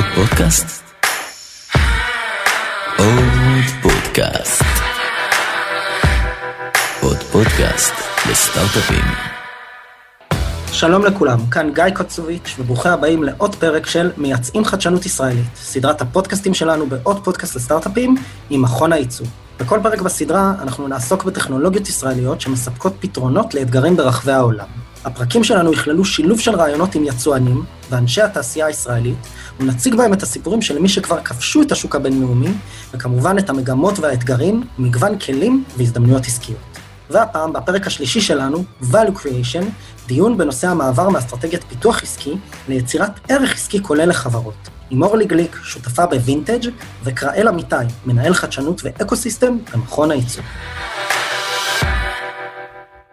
עוד פודקאסט? עוד פודקאסט. עוד פודקאסט לסטארט-אפים. שלום לכולם, כאן גיא קוצוביץ', וברוכים הבאים לעוד פרק של מייצאים חדשנות ישראלית, סדרת הפודקאסטים שלנו בעוד פודקאסט לסטארט-אפים עם מכון הייצוא. בכל פרק בסדרה אנחנו נעסוק בטכנולוגיות ישראליות שמספקות פתרונות לאתגרים ברחבי העולם. הפרקים שלנו יכללו שילוב של רעיונות עם יצואנים ואנשי התעשייה הישראלית, ונציג בהם את הסיפורים של מי שכבר כבשו את השוק הבינלאומי, וכמובן את המגמות והאתגרים, מגוון כלים והזדמנויות עסקיות. והפעם, בפרק השלישי שלנו, Value Creation, דיון בנושא המעבר מאסטרטגיית פיתוח עסקי ליצירת ערך עסקי כולל לחברות. עם אורלי גליק, שותפה בווינטג', וקראל אמיתי, מנהל חדשנות ואקו-סיסטם במכון הייצוא.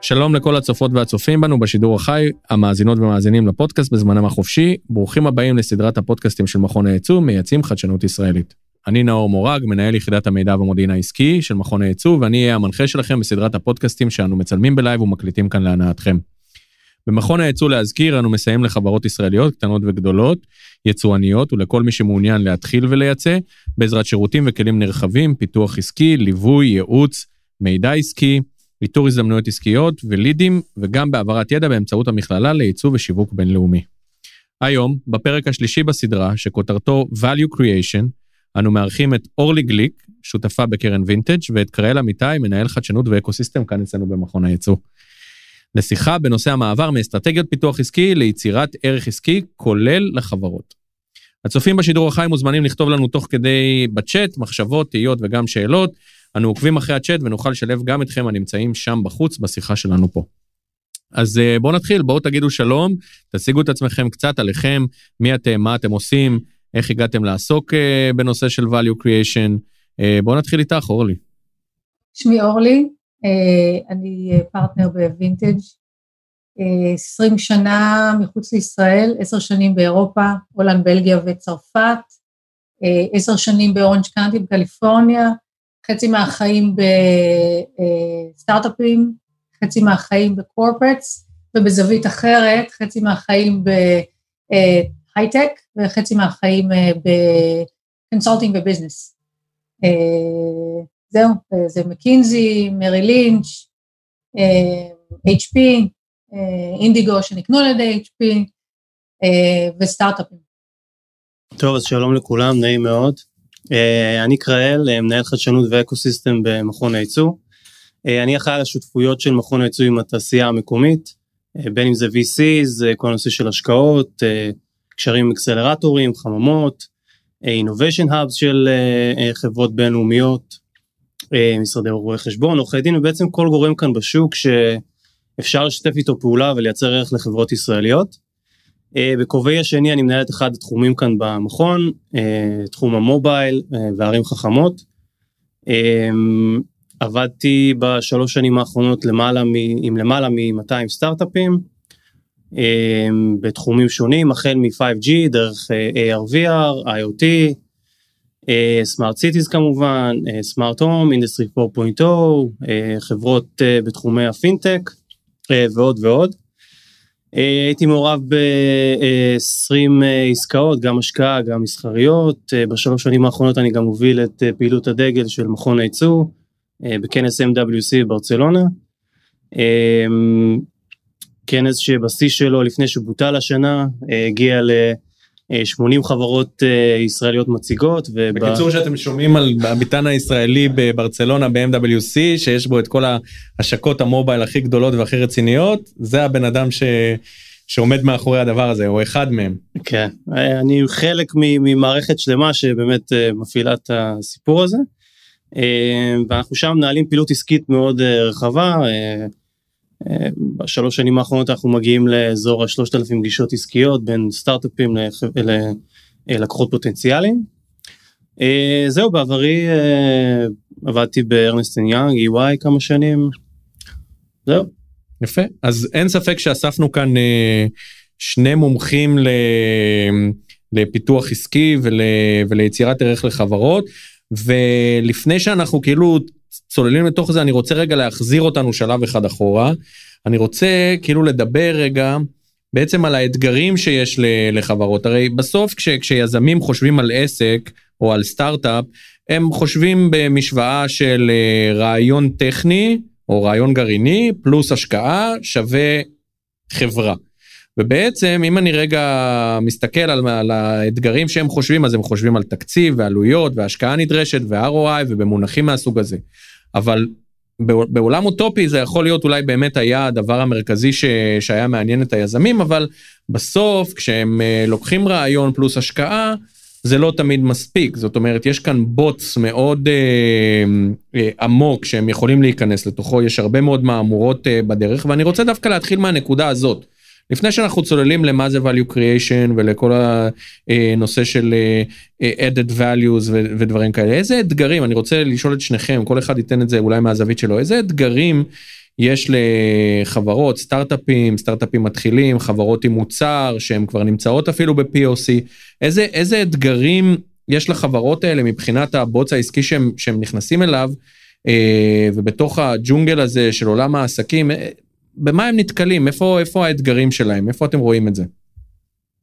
שלום לכל הצופות והצופים בנו בשידור החי, המאזינות ומאזינים לפודקאסט בזמנם החופשי. ברוכים הבאים לסדרת הפודקאסטים של מכון הייצוא, מייצאים חדשנות ישראלית. אני נאור מורג, מנהל יחידת המידע והמודיעין העסקי של מכון הייצוא, ואני אהיה המנחה שלכם בסדרת הפודקאסטים שאנו מצלמים בלייב ומקליטים כאן להנאתכם. במכון הייצוא להזכיר, אנו מסייעים לחברות ישראליות קטנות וגדולות, יצואניות ולכל מי שמעוניין להתחיל ולייצא, בעזרת שירותים וכלים נרחבים, פיתוח עסקי, ליווי, ייעוץ, מידע עסקי, איתור הזדמנויות עסקיות ולידים, וגם בהעברת ידע באמצעות המכללה לייצוא ושיווק בינלאומי. היום, בפרק השלישי בסדרה, שכותרתו Value Creation, אנו מארחים את אורלי גליק, שותפה בקרן וינטג', ואת קראל אמיתי, מנהל חדשנות ואקוסיסטם כאן אצלנו במכון הייצוא. לשיחה בנושא המעבר מאסטרטגיות פיתוח עסקי ליצירת ערך עסקי, כולל לחברות. הצופים בשידור החי מוזמנים לכתוב לנו תוך כדי בצ'אט, מחשבות, תהיות וגם שאלות. אנו עוקבים אחרי הצ'אט ונוכל לשלב גם אתכם הנמצאים שם בחוץ בשיחה שלנו פה. אז אה, בואו נתחיל, בואו תגידו שלום, תציגו את עצמכם קצת עליכם, מי אתם, מה אתם עושים, איך הגעתם לעסוק uh, בנושא של value creation. Uh, בואו נתחיל איתך, אורלי. שמי אורלי, אני פרטנר בווינטג', 20 שנה מחוץ לישראל, 10 שנים באירופה, הולנד, בלגיה וצרפת, 10 שנים באורנג' קאנטי בקליפורניה, חצי מהחיים בסטארט-אפים, חצי מהחיים ב-corporates, ובזווית אחרת, חצי מהחיים בהייטק וחצי מהחיים ב-consulting ו-business. זהו, זה מקינזי, מריל לינץ', HP, אינדיגו שנקנו על ידי HP וסטארט-אפים. טוב, אז שלום לכולם, נעים מאוד. Uh, אני קראל, uh, מנהל חדשנות ואקוסיסטם במכון הייצוא. Uh, אני אחראי על השותפויות של מכון הייצוא עם התעשייה המקומית, בין אם זה VCs, uh, כל הנושא של השקעות, קשרים עם אקסלרטורים, חממות, innovation hubs של חברות בינלאומיות, משרדי רואי חשבון, עורכי דין, ובעצם כל גורם כאן בשוק שאפשר לשתף איתו פעולה ולייצר ערך לחברות ישראליות. Uh, בכובעי השני אני מנהל את אחד התחומים כאן במכון, uh, תחום ה mobile uh, וערים חכמות. עבדתי בשלוש שנים האחרונות למעלה מ, עם למעלה מ-200 סטארט-אפים בתחומים שונים, החל מ-5G, דרך AR/VR, IoT, smart cities כמובן, smart home, industry 4.0, uh, חברות בתחומי הפינטק ועוד ועוד. הייתי מעורב ב-20 עסקאות, גם השקעה, גם מסחריות. בשלוש שנים האחרונות אני גם מוביל את פעילות הדגל של מכון הייצוא בכנס MWC ברצלונה. כנס שבשיא שלו לפני שבוטל השנה הגיע ל-80 חברות ישראליות מציגות. בקיצור שאתם שומעים על הביתן הישראלי בברצלונה ב-MWC שיש בו את כל ההשקות המובייל הכי גדולות והכי רציניות זה הבן אדם ש... שעומד מאחורי הדבר הזה או אחד מהם. כן אני חלק ממערכת שלמה שבאמת מפעילה את הסיפור הזה. ואנחנו שם מנהלים פעילות עסקית מאוד רחבה. בשלוש שנים האחרונות אנחנו מגיעים לאזור השלושת אלפים גישות עסקיות בין סטארט-אפים ללקוחות פוטנציאליים. זהו בעברי עבדתי בארנסטן יאנג, EY כמה שנים. זהו. יפה אז אין ספק שאספנו כאן שני מומחים לפיתוח עסקי ול, וליצירת ערך לחברות ולפני שאנחנו כאילו צוללים לתוך זה אני רוצה רגע להחזיר אותנו שלב אחד אחורה אני רוצה כאילו לדבר רגע בעצם על האתגרים שיש לחברות. הרי בסוף כש, כשיזמים חושבים על עסק או על סטארט-אפ, הם חושבים במשוואה של אה, רעיון טכני או רעיון גרעיני פלוס השקעה שווה חברה. ובעצם אם אני רגע מסתכל על, על האתגרים שהם חושבים, אז הם חושבים על תקציב ועלויות והשקעה נדרשת ו-ROI ובמונחים מהסוג הזה. אבל בעולם אוטופי זה יכול להיות אולי באמת היה הדבר המרכזי ש, שהיה מעניין את היזמים, אבל בסוף כשהם אה, לוקחים רעיון פלוס השקעה, זה לא תמיד מספיק. זאת אומרת, יש כאן בוץ מאוד אה, אה, עמוק שהם יכולים להיכנס לתוכו, יש הרבה מאוד מהמורות אה, בדרך, ואני רוצה דווקא להתחיל מהנקודה הזאת. לפני שאנחנו צוללים למה זה value creation ולכל הנושא של אה, אה, added values ודברים כאלה, איזה אתגרים, אני רוצה לשאול את שניכם, כל אחד ייתן את זה אולי מהזווית שלו, איזה אתגרים יש לחברות, סטארט-אפים, סטארט-אפים מתחילים, חברות עם מוצר שהן כבר נמצאות אפילו ב-POC, איזה, איזה אתגרים יש לחברות האלה מבחינת הבוץ העסקי שהם, שהם נכנסים אליו, אה, ובתוך הג'ונגל הזה של עולם העסקים, במה הם נתקלים? איפה, איפה האתגרים שלהם? איפה אתם רואים את זה?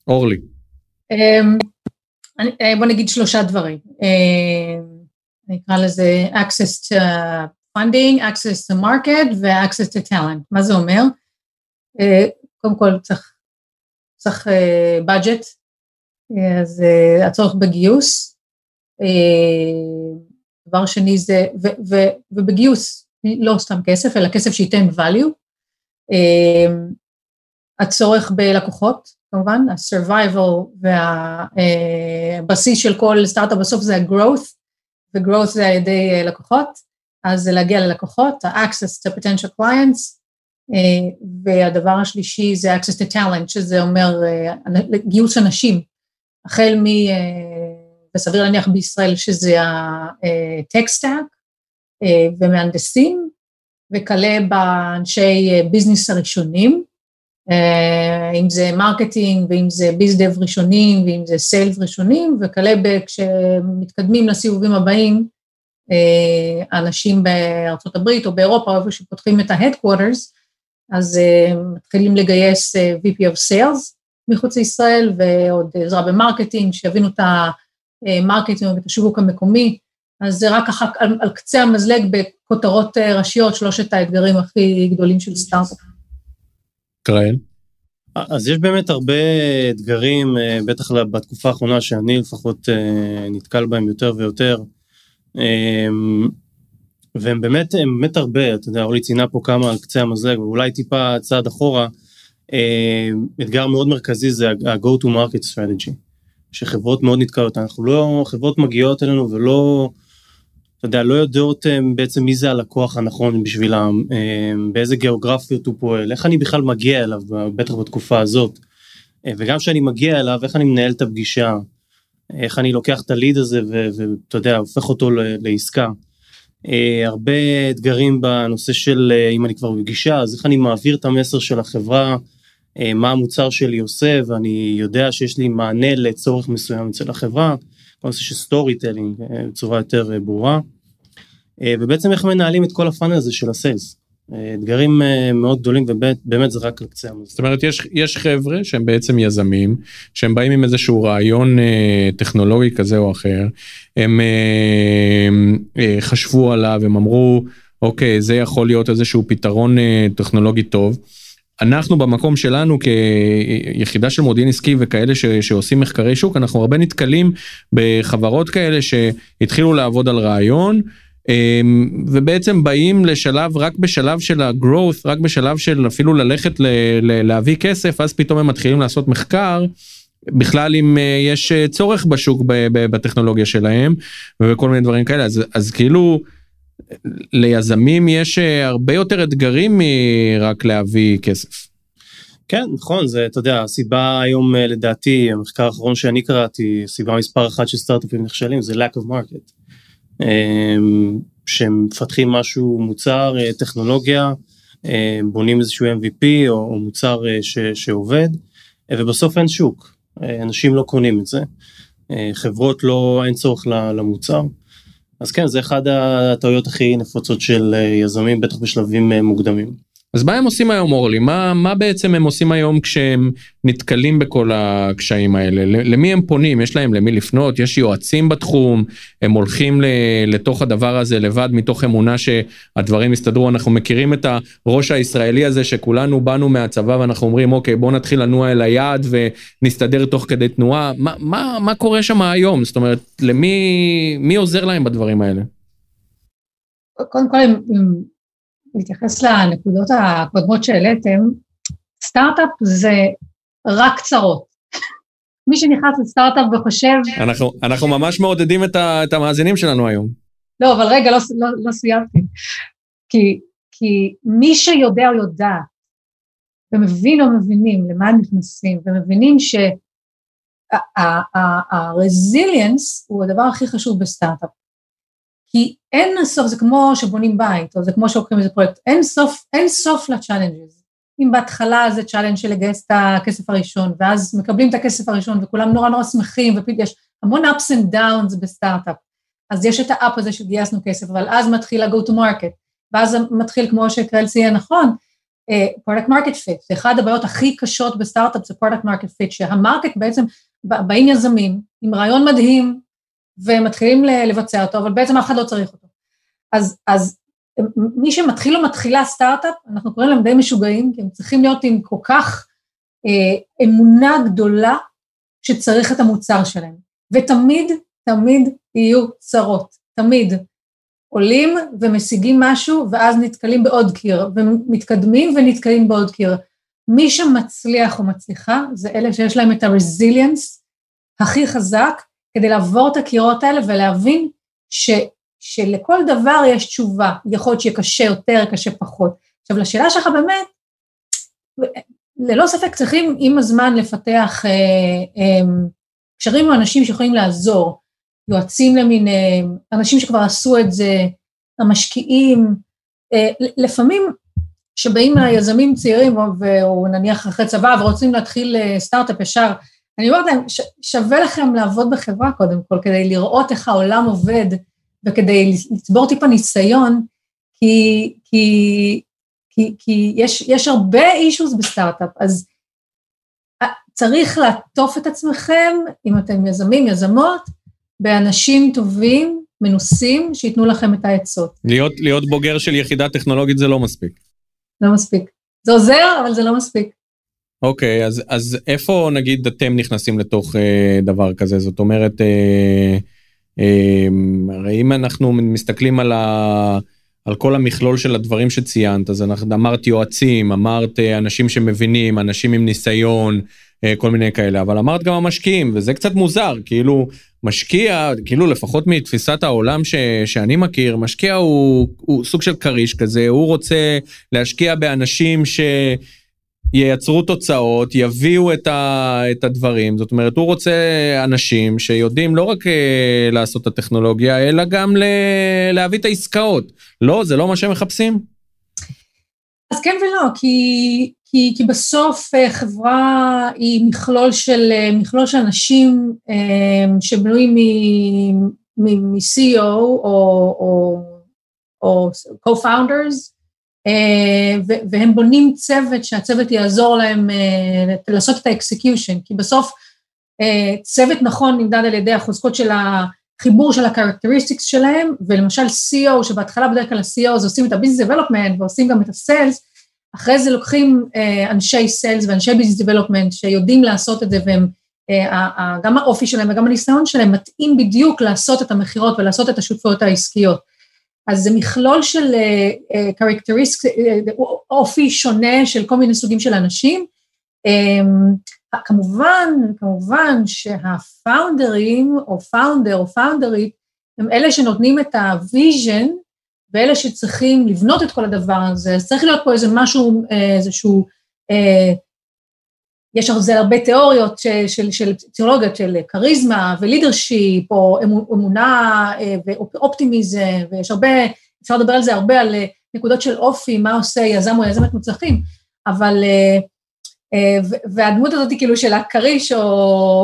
אורלי. אמ, אה, בוא נגיד שלושה דברים. אמ, אני אקרא לזה access to funding, access to market ו-access to talent. מה זה אומר? אה, קודם כל צריך, צריך budget, אה, אז הצורך בגיוס. דבר שני זה, ו, ו, ובגיוס לא סתם כסף, אלא כסף שייתן value. אמ, הצורך בלקוחות, כמובן, ה-survival והבסיס של כל סטארט-אפ בסוף זה ה-growth, ו-growth זה על ידי אה, לקוחות, אז זה להגיע ללקוחות, ה-access to potential clients, אה, והדבר השלישי זה access to talent, שזה אומר אה, גיוס אנשים, החל מ... וסביר להניח בישראל שזה ה-tech stack ומהנדסים, וכלה באנשי ביזנס הראשונים, אה, אם זה marketing ואם זה bizdev ראשונים ואם זה sales ראשונים, וכלה כשמתקדמים לסיבובים הבאים, אה, אנשים בארצות הברית או באירופה, איפה שפותחים את ה-headquarters, אז אה, מתחילים לגייס VP of Sales מחוץ לישראל ועוד עזרה ב marketing, שיבינו את ה marketing ואת השיווק המקומי, אז זה רק אחר, על, על קצה המזלג בכותרות אה, ראשיות, שלושת האתגרים הכי גדולים של סטארט-אפ. קראל? אז יש באמת הרבה אתגרים, אה, בטח בתקופה האחרונה שאני לפחות אה, נתקל בהם יותר ויותר. והם באמת, הם באמת הרבה, אתה יודע, אורלי ציינה פה כמה על קצה המזלג, ואולי טיפה צעד אחורה. אתגר מאוד מרכזי זה ה-go to market strategy, שחברות מאוד נתקלות, אנחנו לא, חברות מגיעות אלינו ולא אתה יודע, לא יודעות אה, בעצם מי זה הלקוח הנכון בשבילם, אה, באיזה גיאוגרפיות הוא פועל, איך אני בכלל מגיע אליו, בטח בתקופה הזאת. אה, וגם כשאני מגיע אליו, איך אני מנהל את הפגישה, איך אני לוקח את ה lead הזה ואתה יודע, הופך אותו לעסקה. הרבה אתגרים בנושא של אם אני כבר בפגישה, אז איך אני מעביר את המסר של החברה, מה המוצר שלי עושה, ואני יודע שיש לי מענה לצורך מסוים אצל החברה, נושא של storytelling בצורה יותר ברורה. אה, ובעצם איך מנהלים את כל ה funnel הזה של ה sales. אה, אתגרים אה, מאוד גדולים ובאמת זה רק על קצה המזל. זאת אומרת יש, יש חבר'ה שהם בעצם יזמים שהם באים עם איזשהו רעיון אה, טכנולוגי כזה או אחר הם אה, אה, חשבו עליו הם אמרו אוקיי זה יכול להיות איזשהו פתרון אה, טכנולוגי טוב. אנחנו במקום שלנו כיחידה של מודיעין עסקי וכאלה ש, שעושים מחקרי שוק אנחנו הרבה נתקלים בחברות כאלה שהתחילו לעבוד על רעיון. אמ, ובעצם באים לשלב רק בשלב של ה-growth, רק בשלב של אפילו ללכת ל- ל- להביא כסף, אז פתאום הם מתחילים לעשות מחקר. בכלל אם אה, יש אה, צורך בשוק בטכנולוגיה שלהם וכל מיני דברים כאלה אז, אז כאילו ליזמים יש אה, הרבה יותר אתגרים מרק להביא כסף. כן נכון זה אתה יודע הסיבה היום לדעתי המחקר האחרון שאני קראתי סיבה מספר אחת של סטארט-אפים נכשלים זה lack of market. אמ, שמפתחים משהו, מוצר, אה, טכנולוגיה, אה, בונים איזשהו MVP או, או מוצר אה, ש, שעובד, ובסוף אין שוק, אנשים לא קונים את זה, חברות לא, אין צורך למוצר. אז כן, זה אחד הטעויות הכי נפוצות של יזמים, בטח בשלבים מוקדמים. אז מה הם עושים היום, אורלי? מה, מה בעצם הם עושים היום כשהם נתקלים בכל הקשיים האלה? למי הם פונים? יש להם למי לפנות? יש יועצים בתחום? הם הולכים לתוך הדבר הזה לבד מתוך אמונה שהדברים יסתדרו? אנחנו מכירים את הראש הישראלי הזה שכולנו באנו מהצבא ואנחנו אומרים, אוקיי, בואו נתחיל לנוע אל היעד ונסתדר תוך כדי תנועה. מה, מה, מה קורה שם היום? זאת אומרת, למי מי עוזר להם בדברים האלה? קודם כל, אם להתייחס לנקודות הקודמות שהעליתם, סטארט-אפ זה רק צרות. מי שנכנס לסטארט-אפ וחושב... אנחנו, אנחנו ממש מעודדים את, ה, את המאזינים שלנו היום. לא, אבל רגע, לא, לא, לא סיימתי. כי, כי מי שיודע או יודעת, ומבין או מבינים למה הם נכנסים, ומבינים שה resilience הוא הדבר הכי חשוב בסטארט-אפ. כי אין סוף, זה כמו שבונים בית, או זה כמו שלוקחים איזה פרויקט, אין סוף, אין סוף ל challenges. אם בהתחלה זה challenge של לגייס את הכסף הראשון, ואז מקבלים את הכסף הראשון, וכולם נורא נורא שמחים, ופתאום יש המון ups and downs בסטארט-אפ. אז יש את ה up הזה שגייסנו כסף, אבל אז מתחיל ה-go to market, ואז מתחיל, כמו שקרל ציין נכון, product market fit, זה אחת הבעיות הכי קשות בסטארט-אפ, זה product market fit, שה market בעצם, באים יזמים עם רעיון מדהים, ומתחילים לבצע אותו, אבל בעצם אף אחד לא צריך אותו. אז, אז מי שמתחיל או מתחילה סטארט-אפ, אנחנו קוראים להם די משוגעים, כי הם צריכים להיות עם כל כך אה, אמונה גדולה שצריך את המוצר שלהם. ותמיד, תמיד יהיו צרות, תמיד. עולים ומשיגים משהו, ואז נתקלים בעוד קיר, ומתקדמים ונתקלים בעוד קיר. מי שמצליח או מצליחה, זה אלה שיש להם את ה-resilience הכי חזק, כדי לעבור את הקירות האלה ולהבין ש, שלכל דבר יש תשובה, יכול להיות שיהיה קשה יותר, קשה פחות. עכשיו, לשאלה שלך באמת, ללא ספק צריכים עם הזמן לפתח אה, אה, קשרים עם אנשים שיכולים לעזור, יועצים למיניהם, אנשים שכבר עשו את זה, המשקיעים, אה, לפעמים שבאים היזמים צעירים, או, או נניח אחרי צבא ורוצים להתחיל אה, סטארט-אפ ישר, אני אומרת להם, שווה לכם לעבוד בחברה קודם כל, כדי לראות איך העולם עובד וכדי לצבור טיפה ניסיון, כי, כי, כי, כי יש, יש הרבה אישוז בסטארט-אפ, אז אה, צריך לעטוף את עצמכם, אם אתם יזמים, יזמות, באנשים טובים, מנוסים, שייתנו לכם את העצות. להיות, להיות בוגר של יחידה טכנולוגית זה לא מספיק. לא מספיק. זה עוזר, אבל זה לא מספיק. אוקיי, אז, אז איפה נגיד אתם נכנסים לתוך אה, דבר כזה? זאת אומרת, אה, אה, הרי אם אנחנו מסתכלים על, ה, על כל המכלול של הדברים שציינת, אז אנחנו, אמרת יועצים, אמרת אה, אנשים שמבינים, אנשים עם ניסיון, אה, כל מיני כאלה, אבל אמרת גם המשקיעים, וזה קצת מוזר, כאילו משקיע, כאילו לפחות מתפיסת העולם ש, שאני מכיר, משקיע הוא, הוא סוג של כריש כזה, הוא רוצה להשקיע באנשים ש... ייצרו תוצאות, יביאו את, ה, את הדברים, זאת אומרת, הוא רוצה אנשים שיודעים לא רק אה, לעשות את הטכנולוגיה, אלא גם ל, להביא את העסקאות. לא, זה לא מה שהם מחפשים? אז כן ולא, כי, כי, כי בסוף אה, חברה היא מכלול של, אה, מכלול של אנשים שבנויים מ-CEO או, או, או co-founders, אה, והם בונים צוות, שהצוות יעזור להם אה, לעשות את ה execution, כי בסוף אה, צוות נכון נמדד על ידי החוזקות של החיבור של ה characteristics שלהם, ולמשל CEO, שבהתחלה בדרך כלל ה-CEO זה עושים את ה-Business Development ועושים גם את ה-Sales, אחרי זה לוקחים אנשי Sales ואנשי Business Development שיודעים לעשות את זה, והם, גם האופי שלהם וגם הניסיון שלהם מתאים בדיוק לעשות את המכירות ולעשות את השותפויות העסקיות. אז זה מכלול של characterist, uh, uh, אופי שונה של כל מיני סוגים של אנשים. Um, כמובן, כמובן שה founderים, או founder או founderית, הם אלה שנותנים את ה vision, ואלה שצריכים לבנות את כל הדבר הזה, אז צריך להיות פה איזה משהו, איזשהו uh, יש הרבה תיאוריות של, של, של כריזמה ו leadership, או אמונה אה, ואופטימיזם, ויש הרבה, אפשר לדבר על זה הרבה, על אה, נקודות של אופי, מה עושה יזם או יזמת מוצלחים, אבל, אה, והדמות הזאת כאילו של הכריש או,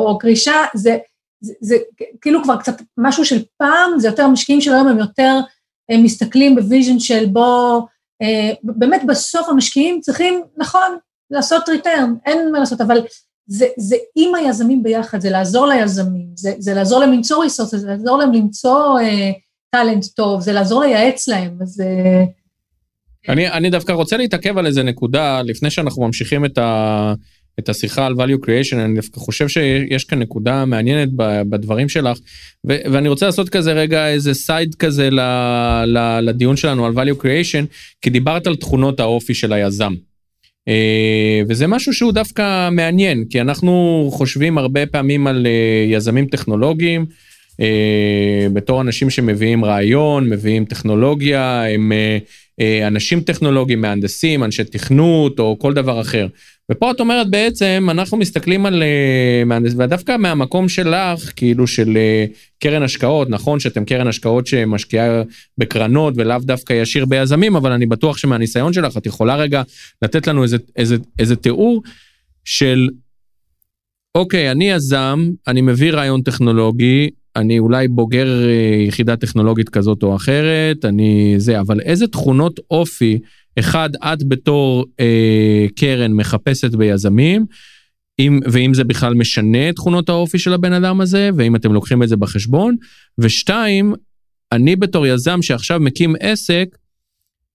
או כרישה, זה, זה, זה כאילו כבר קצת משהו של פעם, זה יותר המשקיעים של היום, הם יותר הם מסתכלים ב vision של בוא באמת בסוף המשקיעים צריכים, נכון, לעשות return, אין מה לעשות, אבל זה, זה עם היזמים ביחד, זה לעזור ליזמים, זה, זה לעזור להם למצוא resources, זה לעזור להם למצוא talent uh, טוב, זה לעזור לייעץ להם, אז... Uh, אני, אני דווקא רוצה להתעכב על איזה נקודה, לפני שאנחנו ממשיכים את, ה, את השיחה על value creation, אני דווקא חושב שיש כאן נקודה מעניינת בדברים שלך, ו, ואני רוצה לעשות כזה רגע איזה side כזה ל, ל, לדיון שלנו על value creation, כי דיברת על תכונות האופי של היזם. אה, וזה משהו שהוא דווקא מעניין, כי אנחנו חושבים הרבה פעמים על אה, יזמים טכנולוגיים, אה, בתור אנשים שמביאים רעיון, מביאים טכנולוגיה, הם אנשים טכנולוגיים, מהנדסים, אנשי תכנות או כל דבר אחר. ופה את אומרת בעצם, אנחנו מסתכלים על uh, מהנדס, ודווקא מהמקום שלך, כאילו של uh, קרן השקעות, נכון שאתם קרן השקעות שמשקיעה בקרנות ולאו דווקא ישיר ביזמים, אבל אני בטוח שמהניסיון שלך את יכולה רגע לתת לנו איזה, איזה, איזה תיאור של, אוקיי, אני יזם, אני מביא רעיון טכנולוגי, אני אולי בוגר uh, יחידה טכנולוגית כזאת או אחרת, אני זה, אבל איזה תכונות אופי, אחד, את בתור אה, קרן מחפשת ביזמים, אם, ואם זה בכלל משנה את תכונות האופי של הבן אדם הזה, ואם אתם לוקחים את זה בחשבון. ושתיים, אני בתור יזם שעכשיו מקים עסק,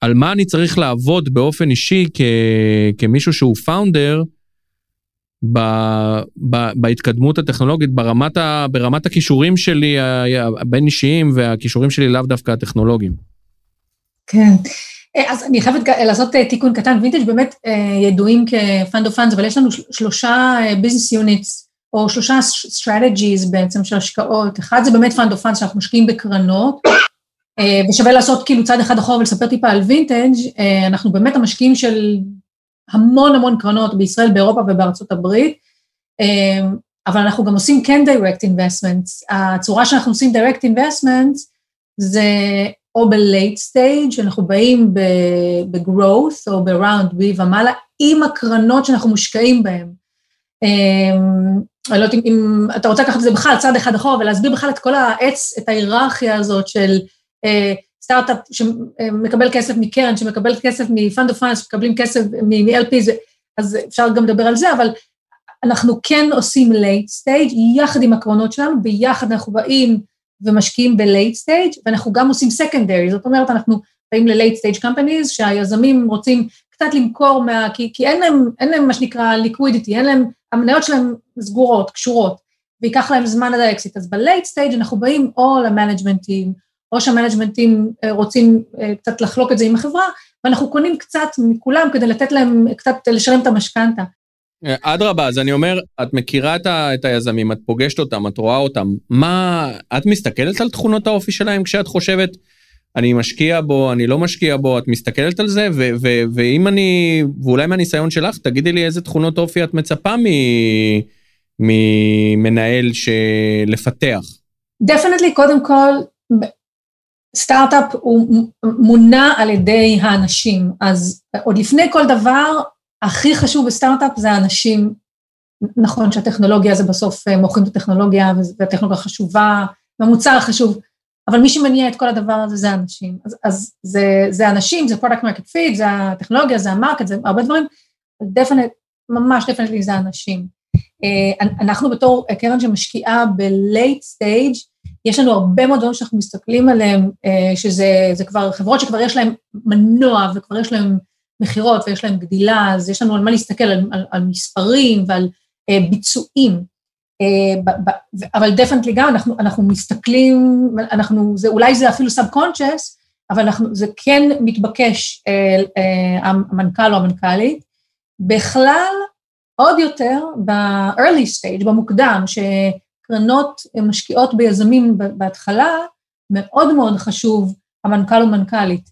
על מה אני צריך לעבוד באופן אישי כ, כמישהו שהוא founder, ב, ב, בהתקדמות הטכנולוגית, ברמת, ה, ברמת הכישורים שלי הבין אישיים והכישורים שלי לאו דווקא הטכנולוגיים. כן. אה, אז אני חייבת לעשות אה, תיקון קטן, וינטג' באמת אה, ידועים כ fund of funds, אבל יש לנו שלושה business units, או שלושה strategies בעצם של השקעות. אחד זה באמת fund of funds, שאנחנו משקיעים בקרנות, ושווה לעשות כאילו צעד אחד אחורה ולספר טיפה על וינטג', אנחנו באמת המשקיעים של המון המון קרנות בישראל, באירופה ובארצות הברית, אבל אנחנו גם עושים כן direct investments. הצורה שאנחנו עושים direct investments זה או ב-late stage, אנחנו באים ב-growth או ב-round B ומעלה, עם הקרנות שאנחנו מושקעים בהן. אמ, אני לא יודעת אם אתה רוצה לקחת את זה בכלל צעד אחד אחורה ולהסביר בכלל את כל העץ, את ההיררכיה הזאת של אה, סטארט-אפ שמקבל כסף מקרן, שמקבל כסף מ-fund of funds, שמקבלים כסף מ-LP, אז אפשר גם לדבר על זה, אבל אנחנו כן עושים late stage יחד עם הקרנות שלנו, ביחד אנחנו באים ומשקיעים ב-late stage, ואנחנו גם עושים secondary, זאת אומרת, אנחנו באים ל-late stage companies, שהיזמים רוצים קצת למכור מה... כי, כי אין, להם, אין להם מה שנקרא liquidity, אין להם, המניות שלהם סגורות, קשורות, וייקח להם זמן עד האקזיט. אז ב-late stage אנחנו באים או ל managementים, או שה managementים אה, רוצים אה, קצת לחלוק את זה עם החברה, ואנחנו קונים קצת מכולם כדי לתת להם קצת לשלם את המשכנתה. אדרבה, אז אני אומר, את מכירה את, ה, את היזמים, את פוגשת אותם, את רואה אותם, מה, את מסתכלת על תכונות האופי שלהם כשאת חושבת, אני משקיע בו, אני לא משקיע בו, את מסתכלת על זה, ו, ו, ואם אני, ואולי מהניסיון שלך, תגידי לי איזה תכונות אופי את מצפה ממנהל לפתח. definitely, קודם כל, סטארט-אפ הוא מונע על ידי האנשים, אז עוד לפני כל דבר, הכי חשוב בסטארט-אפ זה האנשים, נכון שהטכנולוגיה זה בסוף אה, מוכרים את הטכנולוגיה והטכנולוגיה חשובה, והמוצר חשוב, אבל מי שמניע את כל הדבר הזה זה האנשים. אז, אז זה, זה אנשים, זה product market fit, זה הטכנולוגיה, זה ה market, זה הרבה דברים, דפנט, ממש definitely זה אנשים. אה, אנחנו בתור קרן שמשקיעה ב-late stage, יש לנו הרבה מאוד דברים שאנחנו מסתכלים עליהם, אה, שזה כבר חברות שכבר יש להן מנוע וכבר יש להן מכירות ויש להם גדילה, אז יש לנו על מה להסתכל, על, על, על מספרים ועל uh, ביצועים. Uh, ב, ב, אבל definitely גם אנחנו, אנחנו מסתכלים, אנחנו, זה, אולי זה אפילו subconscious, אבל אנחנו, זה כן מתבקש, uh, uh, המנכ"ל או המנכ"לית. בכלל, עוד יותר ב-early stage, במוקדם, שקרנות משקיעות ביזמים בהתחלה, מאוד מאוד חשוב המנכ"ל או מנכ"לית.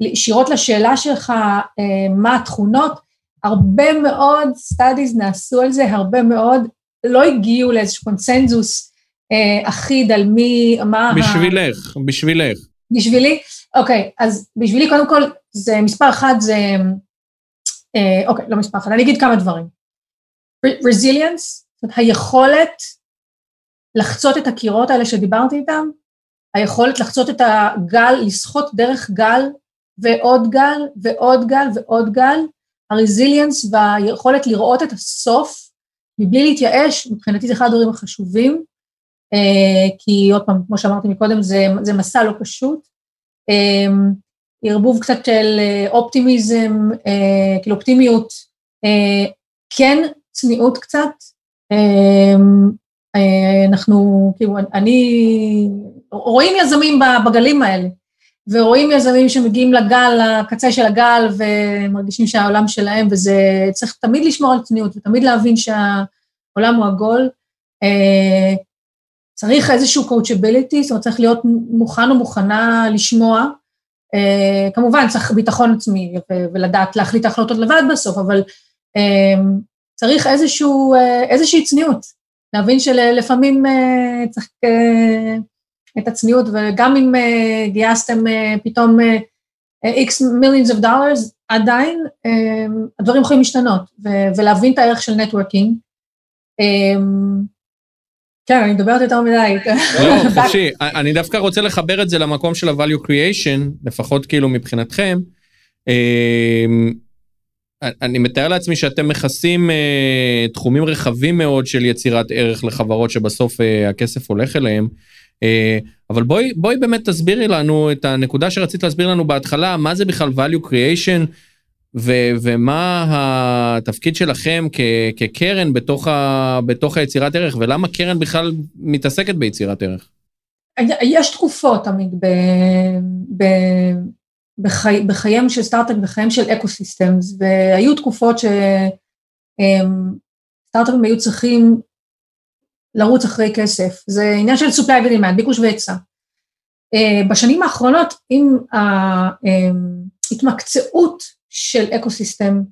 ישירות לשאלה שלך, אה, מה התכונות, הרבה מאוד studies נעשו על זה, הרבה מאוד לא הגיעו לאיזשהו קונסנזוס אה, אחיד על מי, מה... בשבילך, בשבילך. בשבילי? אוקיי, אז בשבילי קודם כל, זה מספר אחד זה, אה, אוקיי, לא מספר אחד, אני אגיד כמה דברים. אומרת, היכולת לחצות את הקירות האלה שדיברתי איתם, היכולת לחצות את הגל, לשחות דרך גל ועוד גל ועוד גל ועוד גל, הרזיליאנס והיכולת לראות את הסוף מבלי להתייאש, מבחינתי זה אחד הדברים החשובים, אה, כי עוד פעם, כמו שאמרתי מקודם, זה, זה מסע לא פשוט. אה, ערבוב קצת של אה, אופטימיזם, כאילו אופטימיות, כן צניעות קצת. אנחנו, כאילו, אני, רואים יזמים בגלים האלה, ורואים יזמים שמגיעים לגל, לקצה של הגל, ומרגישים שהעולם שלהם, וזה, צריך תמיד לשמור על צניעות, ותמיד להבין שהעולם הוא עגול. צריך איזשהו coachability, זאת אומרת, צריך להיות מוכן ומוכנה לשמוע. Uh, כמובן, צריך ביטחון עצמי ולדעת להחליט החלטות לבד בסוף, אבל צריך איזשהו, uh, איזושהי צניעות, להבין שלפעמים uh, צריך uh, את הצניעות, וגם אם גייסתם פתאום X millions of dollars, עדיין הדברים יכולים להשתנות, ולהבין את הערך של נטוורקינג. כן, אני מדברת יותר מדי. לא, חופשי. אני דווקא רוצה לחבר את זה למקום של ה-value creation, לפחות כאילו מבחינתכם. אני מתאר לעצמי שאתם מכסים אה, תחומים רחבים מאוד של יצירת ערך לחברות שבסוף אה, הכסף הולך אליהם. אה, אבל בואי, בואי באמת תסבירי לנו את הנקודה שרצית להסביר לנו בהתחלה, מה זה בכלל value creation, ו- ומה התפקיד שלכם כ- כקרן בתוך, ה- בתוך היצירת ערך, ולמה קרן בכלל מתעסקת ביצירת ערך? יש תקופות תמיד ב- ב- בחי, בחייהם של סטארט-אפים, בחייהם של ecosystems, והיו תקופות שסטארט-אפים היו צריכים לרוץ אחרי כסף. זה עניין של supply ו-demand, ביקוש והיצע. אה, בשנים האחרונות, עם ההתמקצעות של אקו-סיסטם,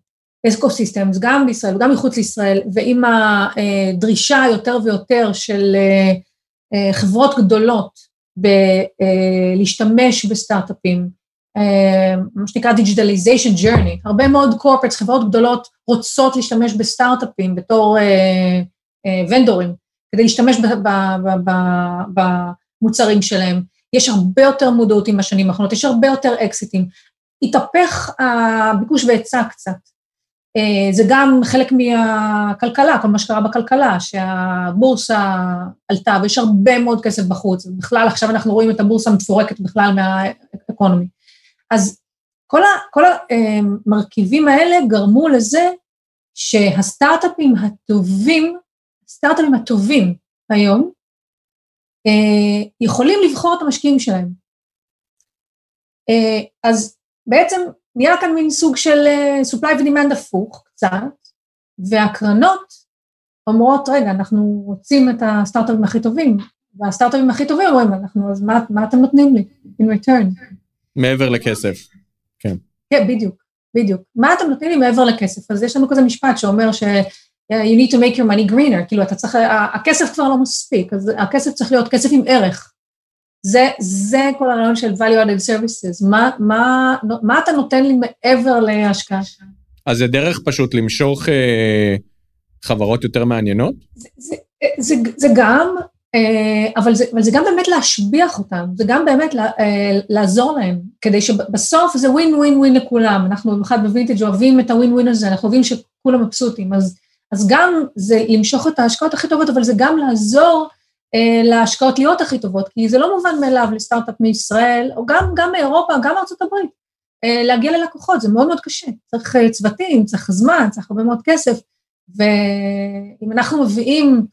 ecosystems, גם בישראל וגם מחוץ לישראל, ועם הדרישה יותר ויותר של אה, אה, חברות גדולות בלהשתמש בסטארט-אפים, אה, מה שנקרא digitalization journey, הרבה מאוד corporates, חברות גדולות רוצות להשתמש בסטארט-אפים בתור vendorים, כדי להשתמש במוצרים שלהם. יש הרבה יותר מודעות עם השנים האחרונות, יש הרבה יותר אקזיטים. התהפך הביקוש והיצע קצת. אה, זה גם חלק מהכלכלה, כל מה שקרה בכלכלה, שהבורסה עלתה ויש הרבה מאוד כסף בחוץ, ובכלל עכשיו אנחנו רואים את הבורסה מפורקת בכלל מהאקונומי. אז כל, ה, כל המרכיבים האלה גרמו לזה שהסטארט-אפים הטובים, הסטארט-אפים הטובים היום, אה, יכולים לבחור את המשקיעים שלהם. אה, אז בעצם נהיה כאן מין סוג של אה, supply ו-demand הפוך קצת, והקרנות אומרות, רגע, אנחנו רוצים את הסטארט-אפים הכי טובים, והסטארט-אפים הכי טובים אומרים, אנחנו, אז מה, מה אתם נותנים לי in return? מעבר לכסף, כן. כן, בדיוק, בדיוק. מה אתם נותנים לי מעבר לכסף? אז יש לנו כזה משפט שאומר ש... you need to make your money greener, כאילו אתה צריך, הכסף כבר לא מספיק, אז הכסף צריך להיות כסף עם ערך. זה, זה כל הרעיון של value added services, מה, מה, מה אתה נותן לי מעבר להשקעה שם? אז זה דרך פשוט למשוך אה, חברות יותר מעניינות? זה, זה, זה, זה גם, אה, אבל, זה, אבל זה גם באמת להשביח אותם, זה גם באמת אה, לעזור להם, כדי שבסוף זה ווין ווין ווין לכולם, אנחנו במיוחד בווינטג' אוהבים את הווין ווין הזה, אנחנו אוהבים שכולם מבסוטים, אז, אז גם זה למשוך את ההשקעות הכי טובות, אבל זה גם לעזור אה, להשקעות להיות הכי טובות, כי זה לא מובן מאליו לסטארט-אפ מישראל, או גם, גם מאירופה, גם מארצות הברית, אה, להגיע ללקוחות, זה מאוד מאוד קשה. צריך אה, צוותים, צריך זמן, צריך הרבה מאוד כסף, ואם אנחנו מביאים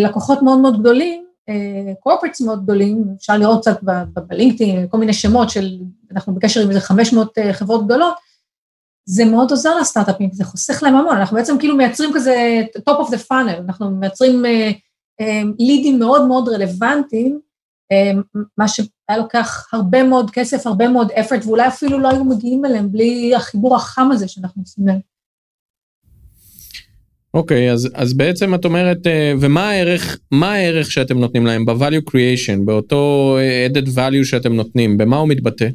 לקוחות מאוד מאוד גדולים, קורפרטס מאוד גדולים, אפשר לראות קצת בלינקדאין, כל מיני שמות של, אנחנו בקשר עם איזה 500 חברות גדולות, זה מאוד עוזר לסטארט-אפים, זה חוסך להם המון, אנחנו בעצם כאילו מייצרים כזה top of the funnel, אנחנו מייצרים לידים מאוד מאוד רלוונטיים, מה שהיה לוקח הרבה מאוד כסף, הרבה מאוד effort, ואולי אפילו לא היו מגיעים אליהם בלי החיבור החם הזה שאנחנו עושים להם. אוקיי, okay, אז, אז בעצם את אומרת, אה, ומה הערך, מה הערך שאתם נותנים להם ב-value creation, באותו אה, added value שאתם נותנים, במה הוא מתבטא?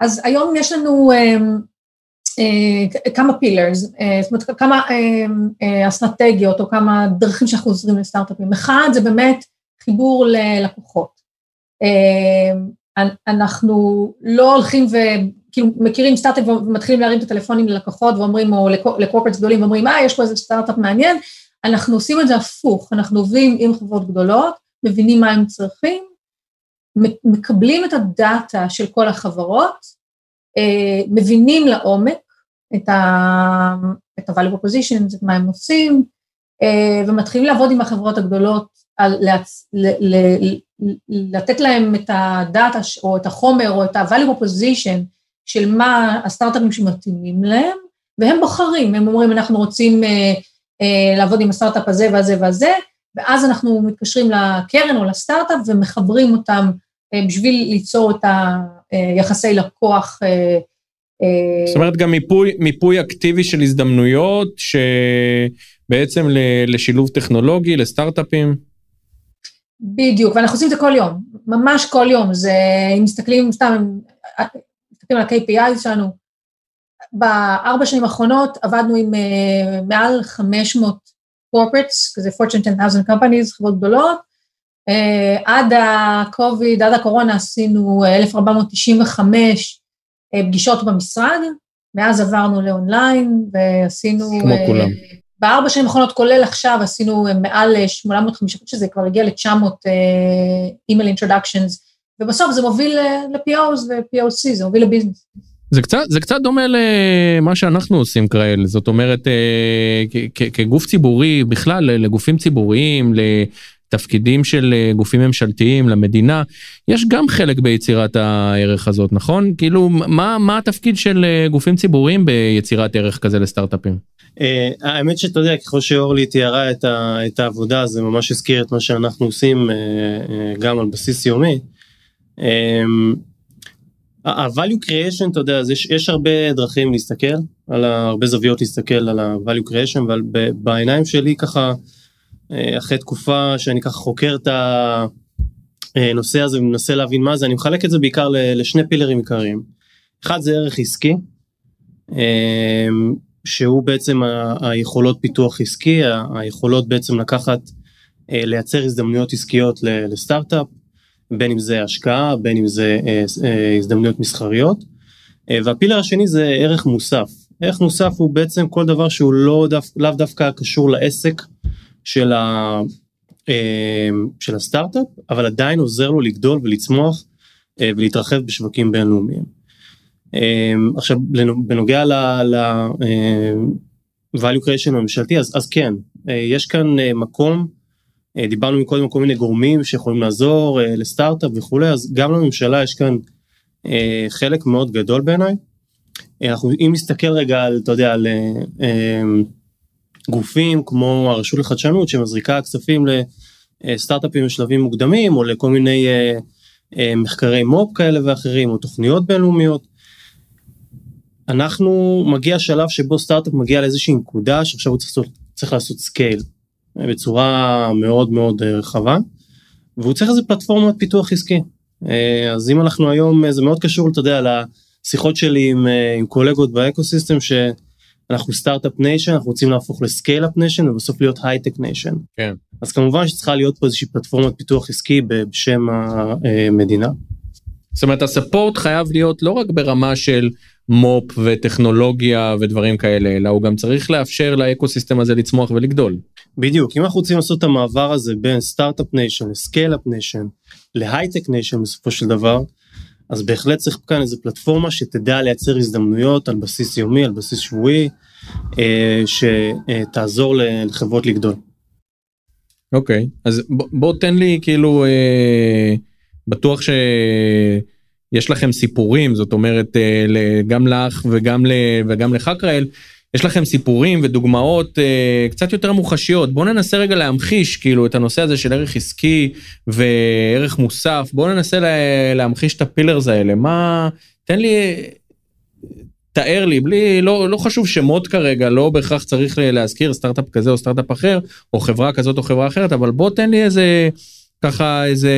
אז היום יש לנו אה, כמה פילרס, זאת אומרת כמה אה, אסטרטגיות או כמה דרכים שאנחנו עוזרים לסטארט-אפים. אחד זה באמת חיבור ללקוחות. אנחנו לא הולכים וכאילו מכירים סטארט-אפ ומתחילים להרים את הטלפונים ללקוחות ואומרים, או לקורפרטס גדולים ואומרים, אה, יש פה איזה סטארט-אפ מעניין, אנחנו עושים את זה הפוך, אנחנו עובדים עם חברות גדולות, מבינים מה הם צריכים, מקבלים את הדאטה של כל החברות, אה, מבינים לעומק את ה-value propositions, את מה הם עושים, אה, ומתחילים לעבוד עם החברות הגדולות. לתת להם את הדאטה או את החומר או את ה-value proposition של מה הסטארט-אפים שמתאימים להם, והם בוחרים, הם אומרים אנחנו רוצים אה, אה, לעבוד עם הסטארט-אפ הזה והזה והזה, ואז אנחנו מתקשרים לקרן או לסטארט-אפ ומחברים אותם אה, בשביל ליצור את היחסי לקוח. אה, אה, זאת אומרת גם מיפוי, מיפוי אקטיבי של הזדמנויות שבעצם לשילוב טכנולוגי, לסטארט-אפים. בדיוק, ואנחנו עושים את זה כל יום, ממש כל יום, זה, אם מסתכלים סתם, מסתכלים על ה-KPI שלנו, בארבע שנים האחרונות עבדנו עם uh, מעל 500 corporates, כזה Fortune 10,000 companies, חברות גדולות, uh, עד ה-COVID, עד הקורונה עשינו 1,495 uh, פגישות במשרד, מאז עברנו לאונליין ועשינו... כמו uh, כולם. בארבע שנים האחרונות, כולל עכשיו, עשינו מעל 850, שזה כבר הגיע ל-900 email introductions, ובסוף זה מוביל ל-POs ו-POC, זה מוביל ל business. זה קצת, זה קצת דומה למה שאנחנו עושים ב-KRL, זאת אומרת, אה, כגוף ציבורי, בכלל לגופים ציבוריים, לתפקידים של אה, גופים ממשלתיים, למדינה, יש גם חלק ביצירת הערך הזאת, נכון? כאילו, מה, מה התפקיד של אה, גופים ציבוריים ביצירת ערך כזה לסטארט-אפים? האמת שאתה יודע, ככל שאורלי תיארה את, את העבודה, זה ממש הזכיר את מה שאנחנו עושים גם על בסיס יומי. ה-value creation, אתה יודע, יש, יש הרבה דרכים להסתכל, על הרבה זוויות להסתכל על ה-value creation, אבל בעיניים שלי ככה, אה, אחרי תקופה שאני ככה חוקר את הנושא הזה ומנסה להבין מה זה, אני מחלק את זה בעיקר לשני פילרים עיקריים. אחד זה ערך עסקי, אה, שהוא בעצם היכולות פיתוח עסקי, היכולות בעצם לקחת, אה, לייצר הזדמנויות עסקיות לסטארט-אפ, בין אם זה השקעה, בין אם זה אה, אה, הזדמנויות מסחריות. אה, והפילר השני זה ערך מוסף. ערך מוסף הוא בעצם כל דבר שהוא לא דו, לאו דווקא קשור לעסק של, ה, של הסטארט-אפ, אבל עדיין עוזר לו לגדול ולצמוח ולהתרחב בשווקים בינלאומיים. עכשיו, בנוגע ל-value אה, creation הממשלתי, אז, אז כן, יש כאן מקום דיברנו מקודם על כל מיני גורמים שיכולים לעזור אה, לסטארט-אפ וכולי, אז גם לממשלה יש כאן אה, חלק מאוד גדול בעיניי. אנחנו, אם נסתכל רגע על, אתה יודע, על גופים כמו הרשות לחדשנות שמזריקה כספים לסטארט-אפים בשלבים מוקדמים, או לכל מיני מחקרי מו"פ כאלה ואחרים, או תוכניות בינלאומיות. אנחנו, מגיע שלב שבו סטארט-אפ מגיע לאיזושהי נקודה שעכשיו הוא צריך, צריך לעשות scale. בצורה מאוד מאוד אה, רחבה, והוא צריך איזה פלטפורמת פיתוח עסקי. אה, אז אם אנחנו היום, אה, זה מאוד קשור, אתה יודע, לשיחות שלי עם, עם קולגות באקוסיסטם, שאנחנו startup nation, אנחנו רוצים להפוך ל scale-up nation ובסוף להיות high-tech nation. כן. אז כמובן שצריכה להיות פה איזושהי פלטפורמת פיתוח עסקי בשם המדינה. זאת אומרת, ה support חייב להיות לא רק ברמה של מו"פ וטכנולוגיה ודברים כאלה, אלא הוא גם צריך לאפשר לאקוסיסטם הזה לצמוח ולגדול. בדיוק, אם אנחנו רוצים לעשות את המעבר הזה בין startup nation ל scale-up nation ל high-tech nation בסופו של דבר, אז בהחלט צריך כאן איזה פלטפורמה שתדע לייצר הזדמנויות על בסיס יומי, על בסיס שבועי, אה, שתעזור לחברות לגדול. אוקיי, okay, אז בוא, בוא תן לי כאילו, אה, בטוח ש... יש לכם סיפורים, זאת אומרת, אה, גם לך וגם, וגם לך קראל, יש לכם סיפורים ודוגמאות אה, קצת יותר מוחשיות. בואו ננסה רגע להמחיש כאילו את הנושא הזה של ערך עסקי וערך מוסף. בואו ננסה לה, להמחיש את הפילרס האלה. מה, תן לי, תאר לי, בלי, לא, לא חשוב שמות כרגע, לא בהכרח צריך להזכיר סטארט-אפ כזה או סטארט-אפ אחר, או חברה כזאת או חברה אחרת, אבל בוא תן לי איזה, ככה איזה...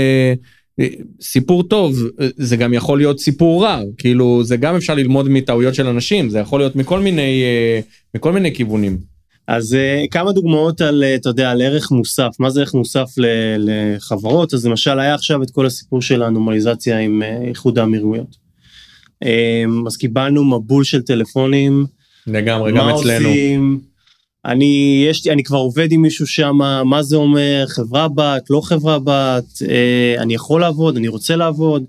סיפור טוב זה גם יכול להיות סיפור רע כאילו זה גם אפשר ללמוד מטעויות של אנשים זה יכול להיות מכל מיני אה, מכל מיני כיוונים. אז uh, כמה דוגמאות על, uh, אתה יודע, על ערך מוסף, מה זה ערך מוסף לחברות, אז למשל היה עכשיו את כל הסיפור של הנורמליזציה עם איחוד האמירויות. אז קיבלנו מבול של טלפונים, לגמרי, גם אצלנו. עושים, אני, יש, אני כבר עובד עם מישהו שם, מה זה אומר, חברה בת, לא חברה בת, uh, אני יכול לעבוד, אני רוצה לעבוד.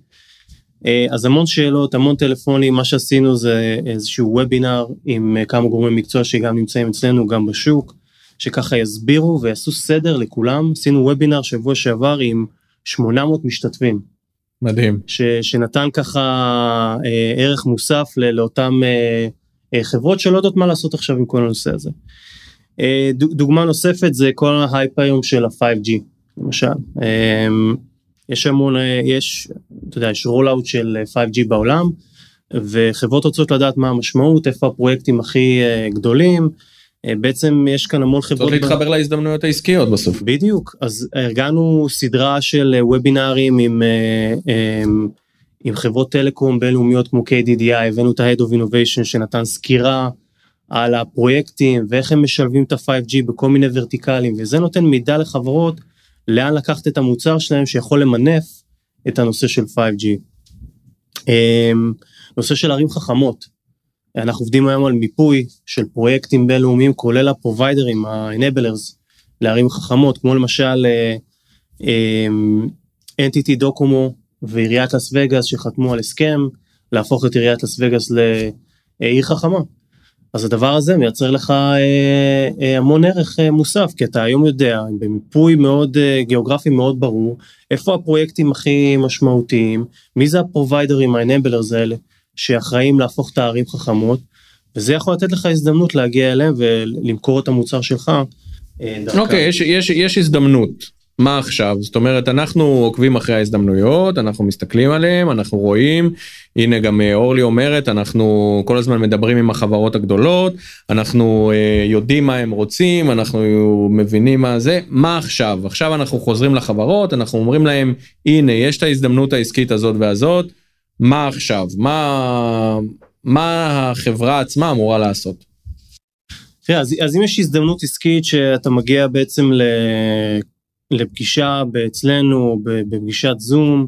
אה, אז המון שאלות, המון טלפונים, מה שעשינו זה איזשהו וובינר עם אה, כמה גורמי מקצוע שגם נמצאים אצלנו, גם בשוק, שככה יסבירו ויעשו סדר לכולם. עשינו וובינר שבוע שעבר עם 800 משתתפים, מדהים. ש, שנתן ככה אה, ערך מוסף ל, לאותן אה, אה, חברות שלא יודעות מה לעשות עכשיו עם כל הנושא הזה. אה, דוג- דוגמה נוספת זה כל ההייפ היום של ה-5G, למשל. אה, יש המון, אה, יש, אתה יודע, יש רולאוט של אה, 5G בעולם, וחברות רוצות לדעת מה המשמעות, איפה הפרויקטים הכי גדולים. בעצם יש כאן המון חברות... צריך להתחבר להזדמנויות העסקיות בסוף. בדיוק, אז ארגנו סדרה של וובינארים עם, עם חברות טלקום בינלאומיות כמו KDDI, הבאנו את ה-Head of Innovation שנתן סקירה על הפרויקטים ואיך הם משלבים את ה-5G בכל מיני ורטיקלים, וזה נותן מידע לחברות לאן לקחת את המוצר שלהם שיכול למנף את הנושא של 5G. אה, נושא של ערים חכמות, אנחנו עובדים היום על מיפוי של פרויקטים בינלאומיים כולל הפרוביידרים, ה-enablers, לערים חכמות, כמו למשל NTT דוקומו ועיריית לס וגאס שחתמו על הסכם להפוך את עיריית לס וגאס לעיר חכמה. אז הדבר הזה מייצר לך אה, אה, המון ערך אה, מוסף, כי אתה היום יודע, במיפוי מאוד אה, גיאוגרפי מאוד ברור, איפה הפרויקטים הכי משמעותיים, מי זה הפרוביידרים, ה-enablers האלה, שאחראים להפוך את הערים חכמות, וזה יכול לתת לך הזדמנות להגיע אליהם ולמכור את המוצר שלך. אה. אוקיי, יש, יש, יש הזדמנות. מה עכשיו? זאת אומרת, אנחנו עוקבים אחרי ההזדמנויות, אנחנו מסתכלים עליהן, אנחנו רואים, הנה גם אה, אורלי אומרת, אנחנו כל הזמן מדברים עם החברות הגדולות, אנחנו אה, יודעים מה הם רוצים, אנחנו מבינים מה זה, מה עכשיו? עכשיו אנחנו חוזרים לחברות, אנחנו אומרים להם, הנה, יש את ההזדמנות העסקית הזאת והזאת, מה עכשיו? מה, מה החברה עצמה אמורה לעשות? אז, אז אם יש הזדמנות עסקית שאתה מגיע בעצם ל, לפגישה אצלנו, בפגישת זום,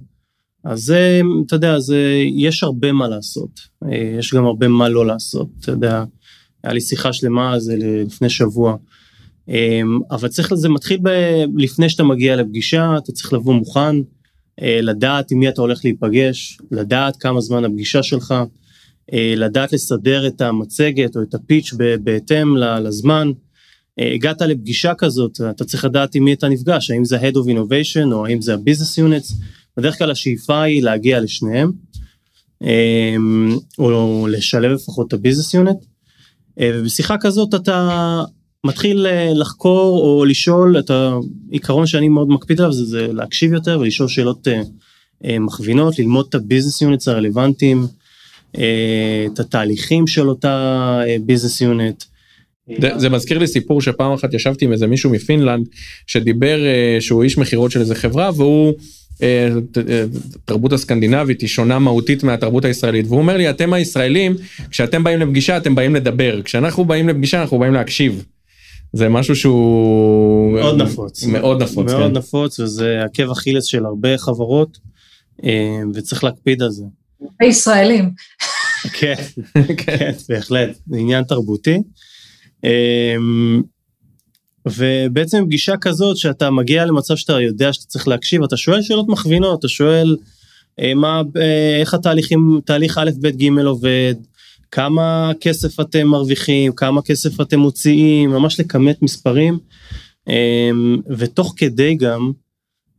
אז זה, אתה יודע, זה, יש הרבה מה לעשות. אה, יש גם הרבה מה לא לעשות, אתה יודע. היה לי שיחה שלמה על זה לפני שבוע. אה, אבל צריך, זה מתחיל ב, לפני שאתה מגיע לפגישה, אתה צריך לבוא מוכן, אה, לדעת עם מי אתה הולך להיפגש, לדעת כמה זמן הפגישה שלך, לדעת לסדר את המצגת או את הפיץ' בהתאם לזמן. אה, הגעת לפגישה כזאת, אתה צריך לדעת עם מי אתה נפגש, האם זה Head of Innovation או האם זה ה-Business Units, בדרך כלל השאיפה היא להגיע לשניהם, אה, או לשלב לפחות את ה-Business Unit, אה, ובשיחה כזאת אתה מתחיל אה, לחקור או לשאול, את העיקרון שאני מאוד מקפיד עליו זה, זה להקשיב יותר ולשאול שאלות מכווינות, ללמוד את ה-Business Units הרלוונטיים, את התהליכים של אותה Business Unit. זה, זה מזכיר לי סיפור שפעם אחת ישבתי עם איזה מישהו מפינלנד שדיבר אה, שהוא איש מכירות של איזה חברה והוא אה, אה, תרבות הסקנדינבית היא שונה מהותית מהתרבות הישראלית והוא אומר לי אתם הישראלים כשאתם באים לפגישה אתם באים לדבר כשאנחנו באים לפגישה אנחנו באים להקשיב. זה משהו שהוא מאוד נפוץ. מאוד נפוץ מאוד כן. נפוץ וזה עקב אכילס של הרבה חברות וצריך להקפיד על זה. הישראלים. כן, כן, בהחלט, זה עניין תרבותי. אה, ובעצם פגישה כזאת שאתה מגיע למצב שאתה יודע שאתה צריך להקשיב, אתה שואל שאלות מכווינות, אתה שואל אה, מה, אה, איך התהליכים, תהליך א', ב', ג' עובד, כמה כסף אתם מרוויחים, כמה כסף אתם מוציאים, ממש לכמת מספרים, אה, ותוך כדי גם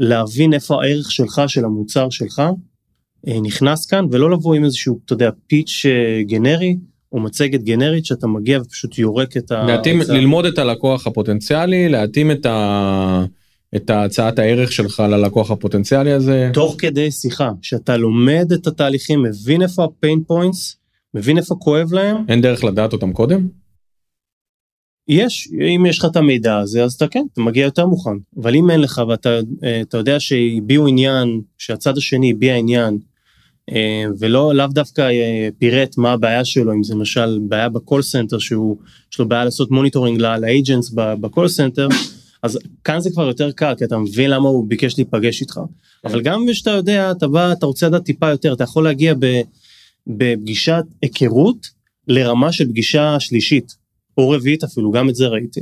להבין איפה הערך שלך, של המוצר שלך, אה, נכנס כאן, ולא לבוא עם איזשהו, אתה יודע, פיץ' גנרי, או מצגת גנרית שאתה מגיע ופשוט יורק את ה... להתאים, ההרצאה. ללמוד את הלקוח הפוטנציאלי להתאים את, ה, את הצעת הערך שלך ללקוח הפוטנציאלי הזה. תוך כדי שיחה, שאתה לומד את התהליכים, מבין איפה הפיין פוינטס, מבין איפה כואב להם, אין דרך לדעת אותם קודם? יש, אם יש לך את המידע הזה, אז אתה כן, אתה מגיע יותר מוכן. אבל אם אין לך ואתה אה, יודע שהביעו עניין, שהצד השני הביע עניין, ולא, לאו דווקא אה, פירט מה הבעיה שלו, אם זה למשל בעיה ב call center, שהוא, יש לו בעיה לעשות monitoring ל agents ב call center, אז כאן זה כבר יותר קל, כי אתה מבין למה הוא ביקש להיפגש איתך. אבל גם כשאתה יודע, אתה בא, אתה רוצה לדעת טיפה יותר, אתה יכול להגיע בפגישת היכרות לרמה של פגישה שלישית, או רביעית אפילו, גם את זה ראיתי.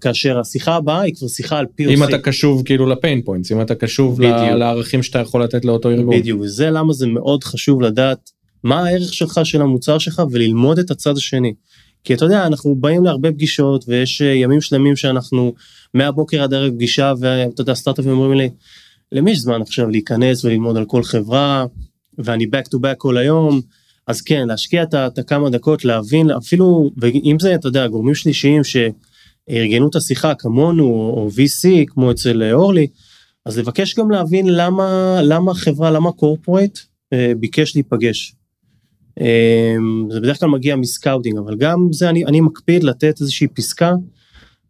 כאשר השיחה הבאה היא כבר שיחה על POC. אם אתה קשוב כאילו ל pain points, אם אתה קשוב. לערכים שאתה יכול לתת לאותו ארגון. בדיוק, וזה למה זה מאוד חשוב לדעת מה הערך שלך של המוצר שלך וללמוד את הצד השני. כי אתה יודע, אנחנו באים להרבה פגישות ויש אה, ימים שלמים שאנחנו מהבוקר עד ערב פגישה ואתה יודע, סטארט-אפים אומרים לי, למי יש זמן עכשיו להיכנס וללמוד על כל חברה ואני back to back כל היום. אז כן, להשקיע את הכמה דקות, להבין, אפילו, ואם זה, אתה יודע, גורמים שלישיים שארגנו את השיחה כמונו, או VC, כמו אצל אורלי, אז לבקש גם להבין למה, למה חברה, למה קורפורט אה, ביקש להיפגש. אה, זה בדרך כלל מגיע מסקאוטינג, אבל גם זה אני, אני מקפיד לתת איזושהי פסקה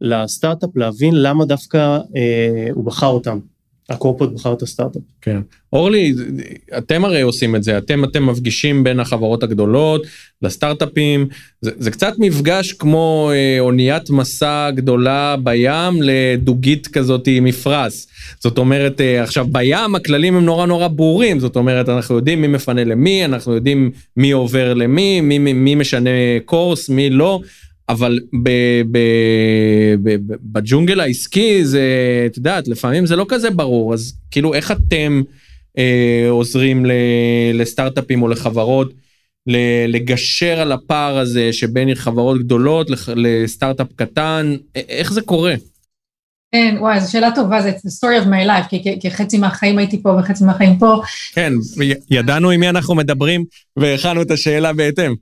לסטארט-אפ, להבין למה דווקא אה, הוא בחר אותם. הקורפורט בחר את הסטארט-אפ. כן. אורלי, אתם הרי עושים את זה, אתם אתם מפגישים בין החברות הגדולות לסטארט-אפים, זה, זה קצת מפגש כמו אה, אוניית מסע גדולה בים לדוגית כזאת עם מפרש. זאת אומרת, אה, עכשיו בים הכללים הם נורא נורא ברורים, זאת אומרת, אנחנו יודעים מי מפנה למי, אנחנו יודעים מי עובר למי, מי, מי, מי משנה קורס, מי לא. אבל ב, ב, ב, ב, בג'ונגל העסקי זה, את יודעת, לפעמים זה לא כזה ברור, אז כאילו איך אתם אה, עוזרים ל, לסטארט-אפים או לחברות ל, לגשר על הפער הזה שבין חברות גדולות לסטארט-אפ קטן, איך זה קורה? כן, וואי, זו שאלה טובה, זה the story of my life, כי, כי, כי חצי מהחיים הייתי פה וחצי מהחיים פה. כן, ידענו עם מי אנחנו מדברים והכנו את השאלה בהתאם.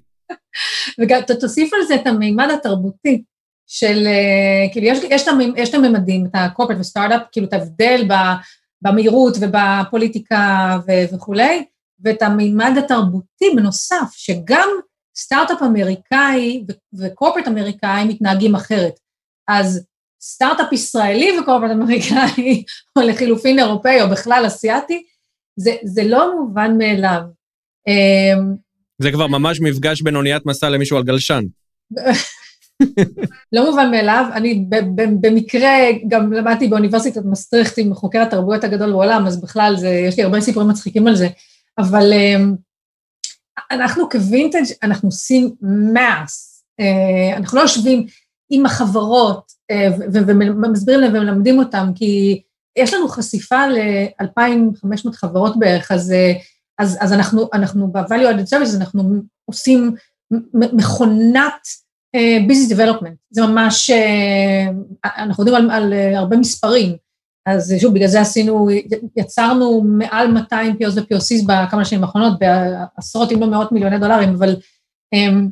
וגם תוסיף על זה את המימד התרבותי של, כאילו יש, יש, יש את הממדים, את ה-corporate וסטארט-אפ, כאילו את ההבדל במהירות ובפוליטיקה ו- וכולי, ואת המימד התרבותי בנוסף, שגם סטארט-אפ אמריקאי וקורפרט אמריקאי מתנהגים אחרת. אז סטארט-אפ ישראלי וקורפרט אמריקאי, או לחילופין אירופאי, או בכלל אסיאתי, זה, זה לא מובן מאליו. זה כבר ממש מפגש בין אוניית מסע למישהו על גלשן. לא מובן מאליו, אני במקרה גם למדתי באוניברסיטת מסטריכט עם חוקר התרבויות הגדול בעולם, אז בכלל זה, יש לי הרבה סיפורים מצחיקים על זה, אבל אמ, אנחנו כווינטג' אנחנו עושים מאס, אה, אנחנו לא יושבים עם החברות אה, ומסבירים להם ומלמדים אותם, כי יש לנו חשיפה ל-2,500 חברות בערך, אז אה, אז, אז אנחנו, אנחנו ב-value added services, אנחנו עושים מכונת uh, business development, זה ממש, uh, אנחנו יודעים על, על uh, הרבה מספרים, אז שוב, בגלל זה עשינו, יצרנו מעל 200 POs ו-POCs בכמה שנים האחרונות, בעשרות אם לא מאות מיליוני דולרים, אבל um,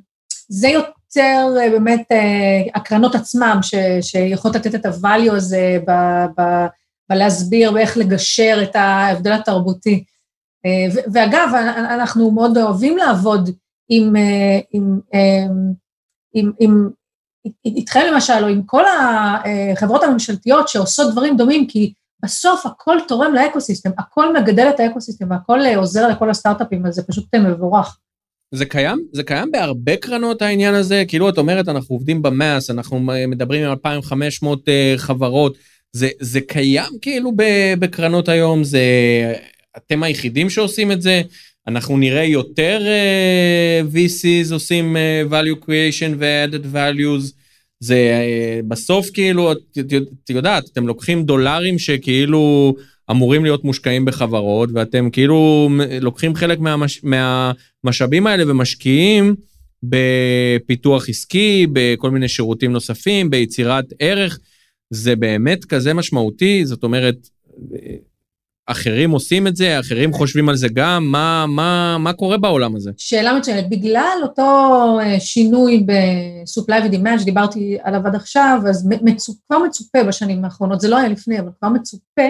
זה יותר uh, באמת uh, הקרנות עצמם, ש, שיכולות לתת את ה-value הזה ב, ב, בלהסביר ואיך לגשר את ההבדל התרבותי. אה, ואגב, אנחנו מאוד אוהבים לעבוד עם, אה, עם, אה, עם, עם, איתכם למשל, או עם כל החברות הממשלתיות שעושות דברים דומים, כי בסוף הכל תורם לאקוסיסטם, הכל מגדל את האקוסיסטם, והכל עוזר לכל הסטארט-אפים, אז זה פשוט מבורך. זה קיים? זה קיים בהרבה קרנות העניין הזה? כאילו את אומרת, אנחנו עובדים במאס, אנחנו מדברים עם 2,500 חברות, זה, זה קיים כאילו בקרנות היום? זה אתם היחידים שעושים את זה, אנחנו נראה יותר uh, VCs עושים uh, value creation ו-added values, זה uh, בסוף כאילו, את, את יודעת, אתם לוקחים דולרים שכאילו אמורים להיות מושקעים בחברות, ואתם כאילו לוקחים חלק מהמש, מהמשאבים האלה ומשקיעים בפיתוח עסקי, בכל מיני שירותים נוספים, ביצירת ערך. זה באמת כזה משמעותי, זאת אומרת, אחרים עושים את זה, אחרים חושבים על זה גם, מה, מה, מה קורה בעולם הזה? שאלה מצוינת. בגלל אותו אה, שינוי ב-supply ו-demand שדיברתי עליו עד עכשיו, אז מצופ, כבר מצופה בשנים האחרונות, זה לא היה לפני, אבל כבר מצופה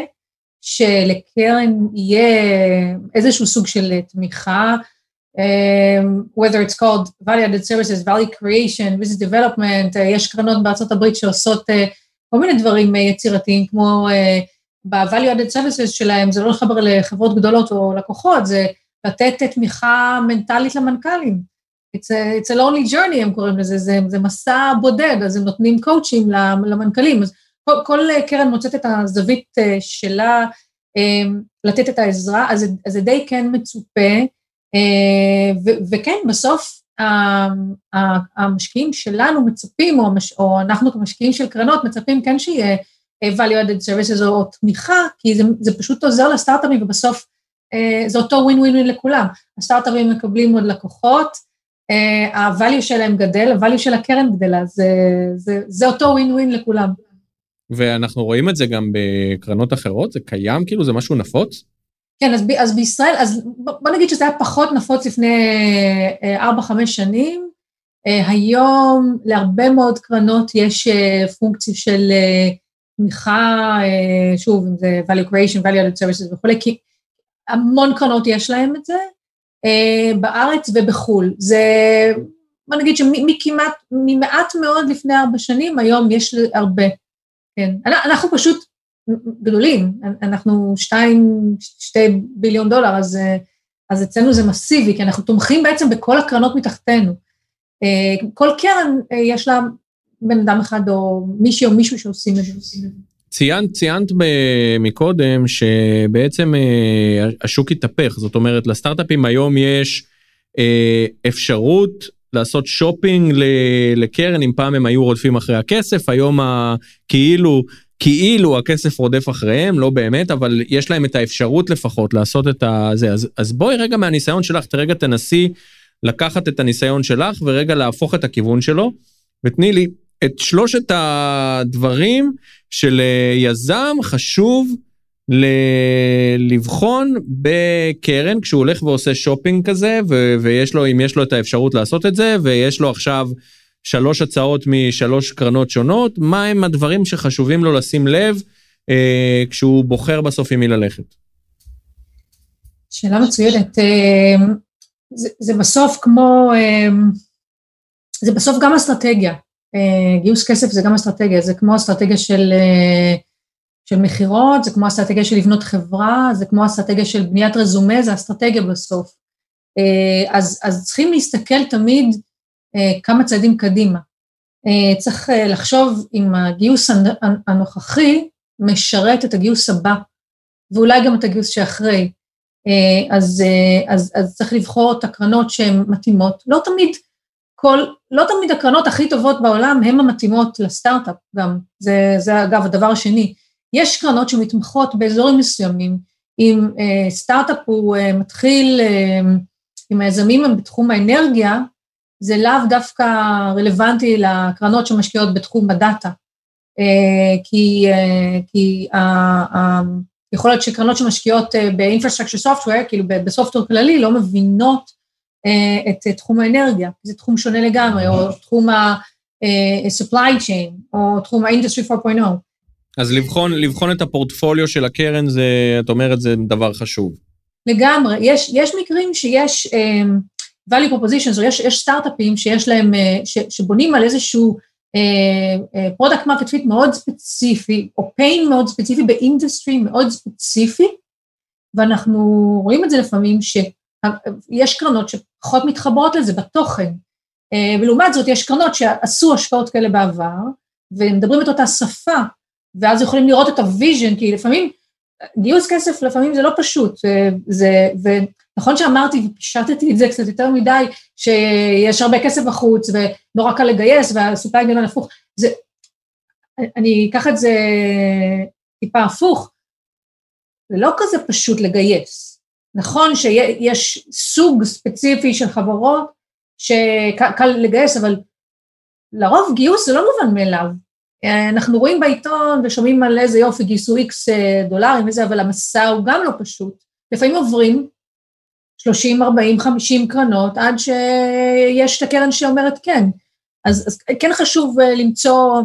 שלקרן יהיה איזשהו סוג של תמיכה, um, whether it's called value added services, value creation, business development, uh, יש קרנות בארצות הברית שעושות uh, כל מיני דברים uh, יצירתיים, כמו uh, ב-value added services שלהם, זה לא לחבר לחברות גדולות או לקוחות, זה לתת תמיכה מנטלית למנכ"לים. It's a, it's a lonely journey, הם קוראים לזה, זה, זה מסע בודד, אז הם נותנים קואוצ'ים למנכ"לים. אז כל, כל קרן מוצאת את הזווית אה, שלה לתת את העזרה, אז, אז זה די כן מצופה, ו, וכן, בסוף המשקיעים שלנו מצפים, או, המש, או אנחנו כמשקיעים של קרנות מצפים כן שיהיה value added services או תמיכה, כי זה, זה פשוט עוזר לסטארט-אפים ובסוף זה אותו ווין ווין ווין לכולם. הסטארט-אפים מקבלים עוד לקוחות, ה-value שלהם גדל, ה-value של הקרן גדלה, זה, זה, זה אותו ווין ווין לכולם. ואנחנו רואים את זה גם בקרנות אחרות? זה קיים? כאילו זה משהו נפוץ? כן, אז, ב, אז בישראל, אז בוא נגיד שזה היה פחות נפוץ לפני 4-5 שנים. היום להרבה מאוד קרנות יש פונקציה של תמיכה, שוב, אם זה value creation, value added services וכולי, כי המון קרנות יש להם את זה, בארץ ובחו"ל. זה, בוא נגיד שמכמעט, ממעט מאוד לפני ארבע שנים, היום יש הרבה. כן, אנחנו פשוט גדולים, אנחנו שתיים, שתי ביליון דולר, אז, אז אצלנו זה מסיבי, כי אנחנו תומכים בעצם בכל הקרנות מתחתנו. כל קרן יש לה בן אדם אחד או מישהי או מישהו שעושים את זה. ציינת, ציינת מקודם שבעצם השוק התהפך, זאת אומרת לסטארט-אפים היום יש אפשרות לעשות שופינג לקרן, אם פעם הם היו רודפים אחרי הכסף, היום כאילו, כאילו הכסף רודף אחריהם, לא באמת, אבל יש להם את האפשרות לפחות לעשות את הזה. אז, אז בואי רגע מהניסיון שלך, רגע תנסי לקחת את הניסיון שלך ורגע להפוך את הכיוון שלו, ותני לי את שלושת הדברים שליזם חשוב ל- לבחון בקרן כשהוא הולך ועושה שופינג כזה ו- ויש לו אם יש לו את האפשרות לעשות את זה ויש לו עכשיו שלוש הצעות משלוש קרנות שונות מה הם הדברים שחשובים לו לשים לב אה, כשהוא בוחר בסוף עם מי ללכת. שאלה מצוינת אה, זה, זה בסוף כמו אה, זה בסוף גם אסטרטגיה אה, גיוס כסף זה גם אסטרטגיה זה כמו אסטרטגיה של אה, של מכירות, זה כמו אסטרטגיה של לבנות חברה, זה כמו אסטרטגיה של בניית רזומה, זה אסטרטגיה בסוף. אה, אז, אז צריכים להסתכל תמיד אה, כמה צעדים קדימה. אה, צריך לחשוב אם הגיוס הנוכחי משרת את הגיוס הבא, ואולי גם את הגיוס שאחרי. אז, אז, אז צריך לבחור את הקרנות שהן מתאימות. לא תמיד כל, לא תמיד הקרנות הכי טובות בעולם הן המתאימות לסטארט-אפ גם, זה, זה אגב הדבר השני. יש קרנות שמתמחות באזורים מסוימים, אם אה, סטארט-אפ הוא אה, מתחיל, אה, אם היזמים הם בתחום האנרגיה, זה לאו דווקא רלוונטי לקרנות שמשקיעות בתחום הדאטה, אה, כי, אה, כי אה, אה, יכול להיות שקרנות שמשקיעות אה, ב-infrastructure software, כאילו בסופטוור כללי, לא מבינות את אה, תחום האנרגיה, זה תחום שונה לגמרי, או תחום ה-supply אה, chain, או תחום ה-industry 4.0. אז לבחון, לבחון את הפורטפוליו של הקרן, זה, את אומרת, זה דבר חשוב. לגמרי. יש, יש מקרים שיש um, value propositions, או יש, יש סטארט-אפים שיש להם, uh, ש, שבונים על איזשהו product market fit מאוד ספציפי, או pain מאוד ספציפי ב industry מאוד ספציפי, ואנחנו רואים את זה לפעמים, שיש קרנות שפחות מתחברות לזה בתוכן. Uh, ולעומת זאת, יש קרנות שעשו השקעות כאלה בעבר, ומדברים את אותה שפה, ואז יכולים לראות את ה vision, כי לפעמים, גיוס כסף לפעמים זה לא פשוט, זה, ונכון שאמרתי ופישטתי את זה קצת יותר מדי, שיש הרבה כסף בחוץ ונורא קל לגייס והסופאי גדול הפוך, זה, אני אקח את זה טיפה הפוך, זה לא כזה פשוט לגייס. נכון שיש סוג ספציפי של חברות שקל לגייס, אבל לרוב גיוס זה לא מובן מאליו. אנחנו רואים בעיתון ושומעים על איזה יופי גייסו איקס אה, דולרים וזה, אבל המסע הוא גם לא פשוט. לפעמים עוברים 30, 40, 50 קרנות עד שיש את הקרן שאומרת כן. אז, אז כן חשוב אה, למצוא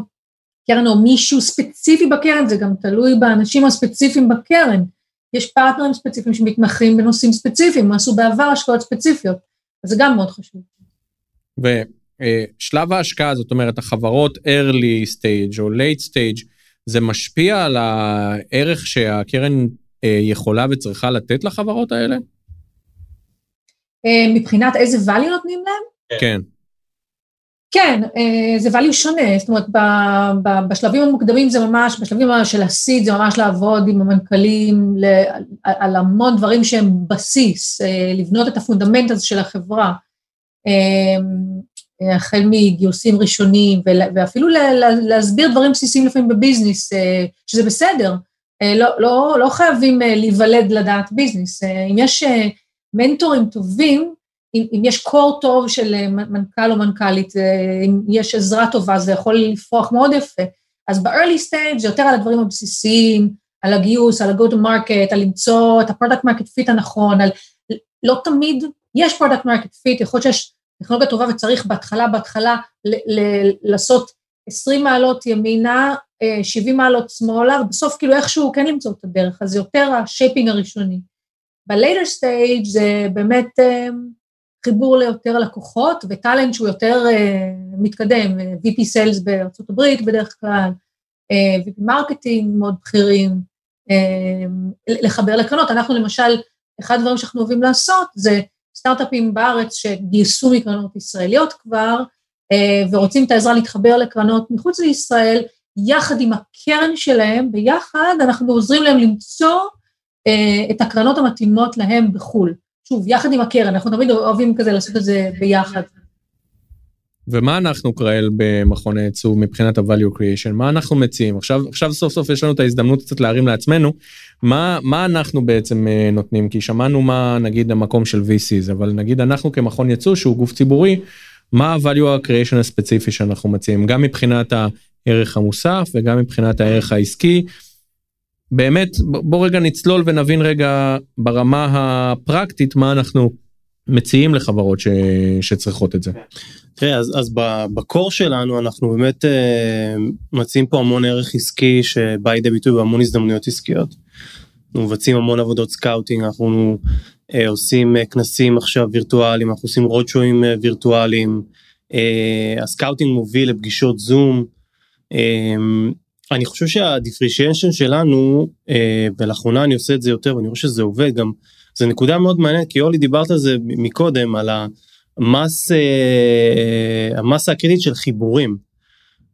קרן או מישהו ספציפי בקרן, זה גם תלוי באנשים הספציפיים בקרן. יש פרטנרים ספציפיים שמתמחים בנושאים ספציפיים, עשו בעבר השקעות ספציפיות, אז זה גם מאוד חשוב. אה, שלב ההשקעה, זאת אומרת, החברות early stage או late stage, זה משפיע על הערך שהקרן אה, יכולה וצריכה לתת לחברות האלה? אה, מבחינת איזה value נותנים להם? כן. כן, אה, זה value שונה, זאת אומרת, בשלבים המוקדמים זה ממש, בשלבים של ה-seed זה ממש לעבוד עם המנכ"לים על המון דברים שהם בסיס, אה, לבנות את ה fundament הזה של החברה, החל מגיוסים ראשונים, ואפילו להסביר דברים בסיסיים לפעמים בביזנס, שזה בסדר, לא, לא, לא חייבים להיוולד לדעת ביזנס, אם יש מנטורים טובים, אם, אם יש קור טוב של אה, מנכ"ל או מנכ"לית, אה, אם יש עזרה טובה, זה יכול לפרוח מאוד יפה. אז ב-early stage זה יותר על הדברים הבסיסיים, על הגיוס, על ה-go to market, על למצוא את ה-product market fit הנכון, על לא תמיד יש product market fit, יכול להיות שיש טכנולוגיה טובה וצריך בהתחלה, בהתחלה ל- ל- לעשות 20 מעלות ימינה, 70 אה, מעלות שמאלה, ובסוף כאילו איכשהו כן למצוא את הדרך, אז זה יותר ה shaping הראשוני. ב-later stage זה באמת חיבור ליותר לקוחות ו talent שהוא יותר uh, מתקדם, VP Sales בארצות הברית בדרך כלל, uh, VP marketing מאוד בכירים, לחבר לקרנות. אנחנו למשל, אחד הדברים שאנחנו אוהבים לעשות זה סטארט-אפים בארץ שגייסו מקרנות ישראליות כבר, ורוצים את העזרה להתחבר לקרנות מחוץ לישראל, יחד עם הקרן שלהם, ביחד אנחנו עוזרים להם למצוא את הקרנות המתאימות להם בחו"ל. שוב, יחד עם הקרן, אנחנו תמיד אוהבים כזה לעשות את זה ביחד. ומה אנחנו, קראל, במכון הייצוא מבחינת ה-value creation? מה אנחנו מציעים? עכשיו, עכשיו סוף סוף יש לנו את ההזדמנות קצת להרים לעצמנו, מה, מה אנחנו בעצם uh, נותנים? כי שמענו מה נגיד המקום של VCs, אבל נגיד אנחנו כמכון ייצוא שהוא גוף ציבורי, מה ה-value creation הספציפי שאנחנו מציעים? גם מבחינת הערך המוסף וגם מבחינת הערך העסקי. באמת בוא רגע נצלול ונבין רגע ברמה הפרקטית מה אנחנו מציעים לחברות ש... שצריכות את זה. תראה אז, אז בקור שלנו אנחנו באמת uh, מציעים פה המון ערך עסקי שבא לידי ביטוי בהמון הזדמנויות עסקיות. אנחנו מבצעים המון עבודות scouting אנחנו uh, עושים uh, כנסים עכשיו וירטואליים אנחנו עושים roadshowים uh, וירטואליים uh, ה scouting מוביל לפגישות זום. אני חושב שה differentiation שלנו אה, ולאחרונה אני עושה את זה יותר ואני חושב שזה עובד גם זה נקודה מאוד מעניינת כי אולי דיברת על זה מקודם על המס אה, המסה הקריטית של חיבורים.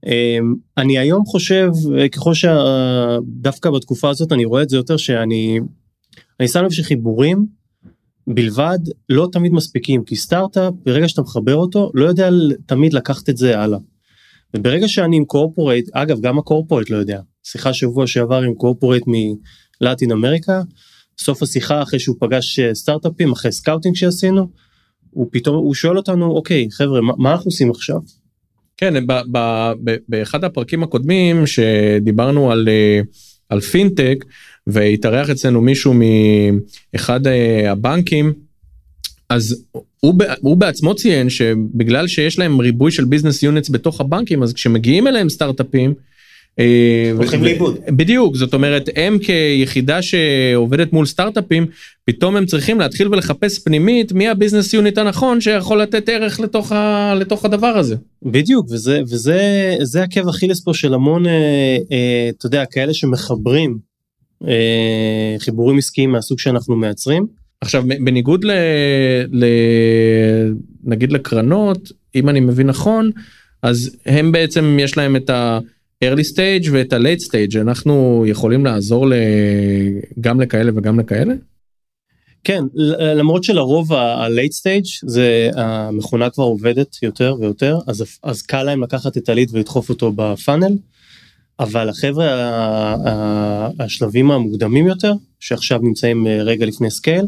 אה, אני היום חושב אה, ככל שדווקא בתקופה הזאת אני רואה את זה יותר שאני אני שם לב שחיבורים בלבד לא תמיד מספיקים כי סטארט-אפ ברגע שאתה מחבר אותו לא יודע תמיד לקחת את זה הלאה. וברגע שאני עם corporate, אגב גם ה corporate לא יודע, שיחה שבוע שעבר עם corporate מ Latin America, סוף השיחה אחרי שהוא פגש אה, סטארט-אפים, אחרי scouting שעשינו, הוא פתאום, הוא שואל אותנו, אוקיי חבר'ה, מה, מה אנחנו עושים עכשיו? כן, ב, ב, ב, באחד הפרקים הקודמים שדיברנו על, אה, על פינטק, והתארח אצלנו מישהו מאחד אה, הבנקים, אז הוא, הוא בעצמו ציין שבגלל שיש להם ריבוי של business units בתוך הבנקים אז כשמגיעים אליהם סטארט-אפים. אה, הולכים לאיבוד. בדיוק זאת אומרת הם כיחידה שעובדת מול סטארט-אפים פתאום הם צריכים להתחיל ולחפש פנימית מי הביזנס יוניט הנכון שיכול לתת ערך לתוך, ה, לתוך הדבר הזה. בדיוק וזה וזה זה עקב אכילס פה של המון אה, אה, אתה יודע כאלה שמחברים אה, חיבורים עסקיים מהסוג שאנחנו מייצרים. עכשיו בניגוד ל, ל... נגיד לקרנות אם אני מבין נכון אז הם בעצם יש להם את ה-early stage ואת ה-late stage אנחנו יכולים לעזור ל... גם לכאלה וגם לכאלה? כן למרות שלרוב ה-late stage זה המכונה כבר עובדת יותר ויותר אז אז קל להם לקחת את ה lead ולדחוף אותו ב funnel. אבל החבר'ה השלבים המוקדמים יותר שעכשיו נמצאים רגע לפני scale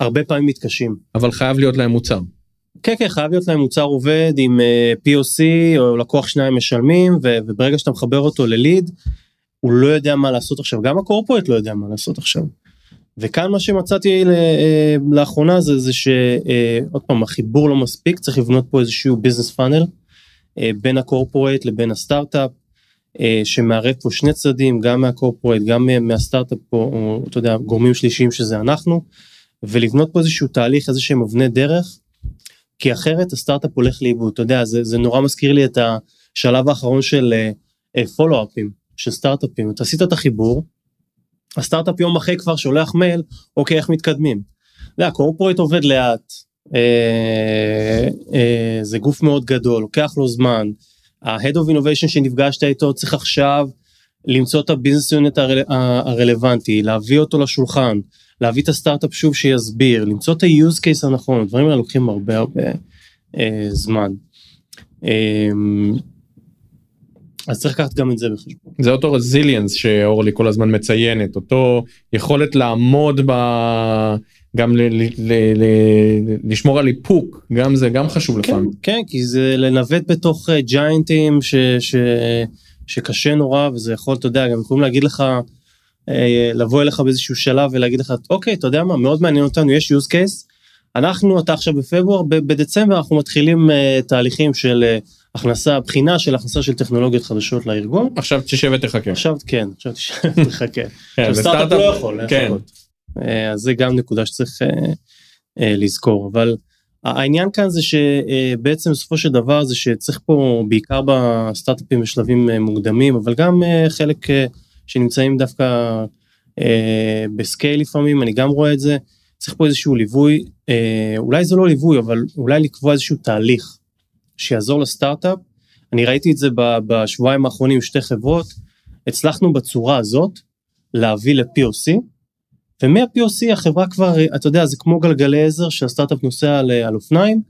הרבה פעמים מתקשים. אבל חייב להיות להם מוצר. כן כן חייב להיות להם מוצר עובד עם אה, POC או לקוח שניים משלמים ו- וברגע שאתה מחבר אותו ל lead הוא לא יודע מה לעשות עכשיו גם הקורפורט לא יודע מה לעשות עכשיו. וכאן מה שמצאתי uh, לאחרונה זה זה שעוד פעם החיבור לא מספיק צריך לבנות פה איזשהו ביזנס פאנל בין הקורפורט לבין הסטארט-אפ שמערב פה שני צדדים גם מהקורפורט גם מהסטארט-אפ פה או אתה יודע גורמים שלישיים שזה אנחנו. ולבנות פה איזשהו תהליך איזה שהם אבני דרך כי אחרת הסטארט-אפ הולך לאיבוד. אתה יודע זה, זה נורא מזכיר לי את השלב האחרון של פולו-אפים uh, של סטארט-אפים. אתה עשית את החיבור הסטארט-אפ יום אחרי כבר שולח מייל אוקיי איך מתקדמים? יודע, קורפורט עובד לאט, אה, אה, זה גוף מאוד גדול, לוקח לו זמן. ה-Head of Innovation שנפגשת איתו צריך עכשיו למצוא את הביזנס יונט הרל... הרלוונטי, להביא אותו לשולחן, להביא את הסטארט-אפ שוב שיסביר, למצוא את ה-use case הנכון, הדברים האלה לוקחים הרבה הרבה אה, זמן. אה, אז צריך לקחת גם את זה בחשבון. זה אותו רזיליאנס שאורלי כל הזמן מציינת, אותו יכולת לעמוד ב... גם ל- ל- ל- ל- לשמור על איפוק, גם זה גם חשוב כן, לפעמים. כן, כי זה לנווט בתוך אה, ג'יינטים ש, ש, שקשה נורא, וזה יכול, אתה יודע, גם יכולים להגיד לך, אה, לבוא אליך באיזשהו שלב ולהגיד לך, אוקיי, אתה יודע מה, מאוד מעניין אותנו, יש use case, אנחנו, אתה עכשיו בפברואר, בדצמבר אנחנו מתחילים אה, תהליכים של אה, הכנסה, בחינה של הכנסה של טכנולוגיות חדשות לארגון. עכשיו תשב ותחכה. עכשיו כן, עכשיו תשב ותחכה. כן, עכשיו סטארט-אפ לא יכול כן. לחכות. אה, אז זה גם נקודה שצריך אה, אה, לזכור, אבל העניין כאן זה שבעצם בסופו של דבר זה שצריך פה בעיקר בסטארט-אפים בשלבים אה, מוקדמים, אבל גם אה, חלק אה, שנמצאים דווקא אה, ב scale לפעמים, אני גם רואה את זה, צריך פה איזשהו ליווי, אה, אולי זה לא ליווי, אבל אולי לקבוע איזשהו תהליך שיעזור לסטארט-אפ. אני ראיתי את זה בשבועיים האחרונים שתי חברות, הצלחנו בצורה הזאת להביא ל-POC, ומה-POC החברה כבר, אתה יודע, זה כמו גלגלי עזר שהסטארט-אפ נוסע על, על אופניים,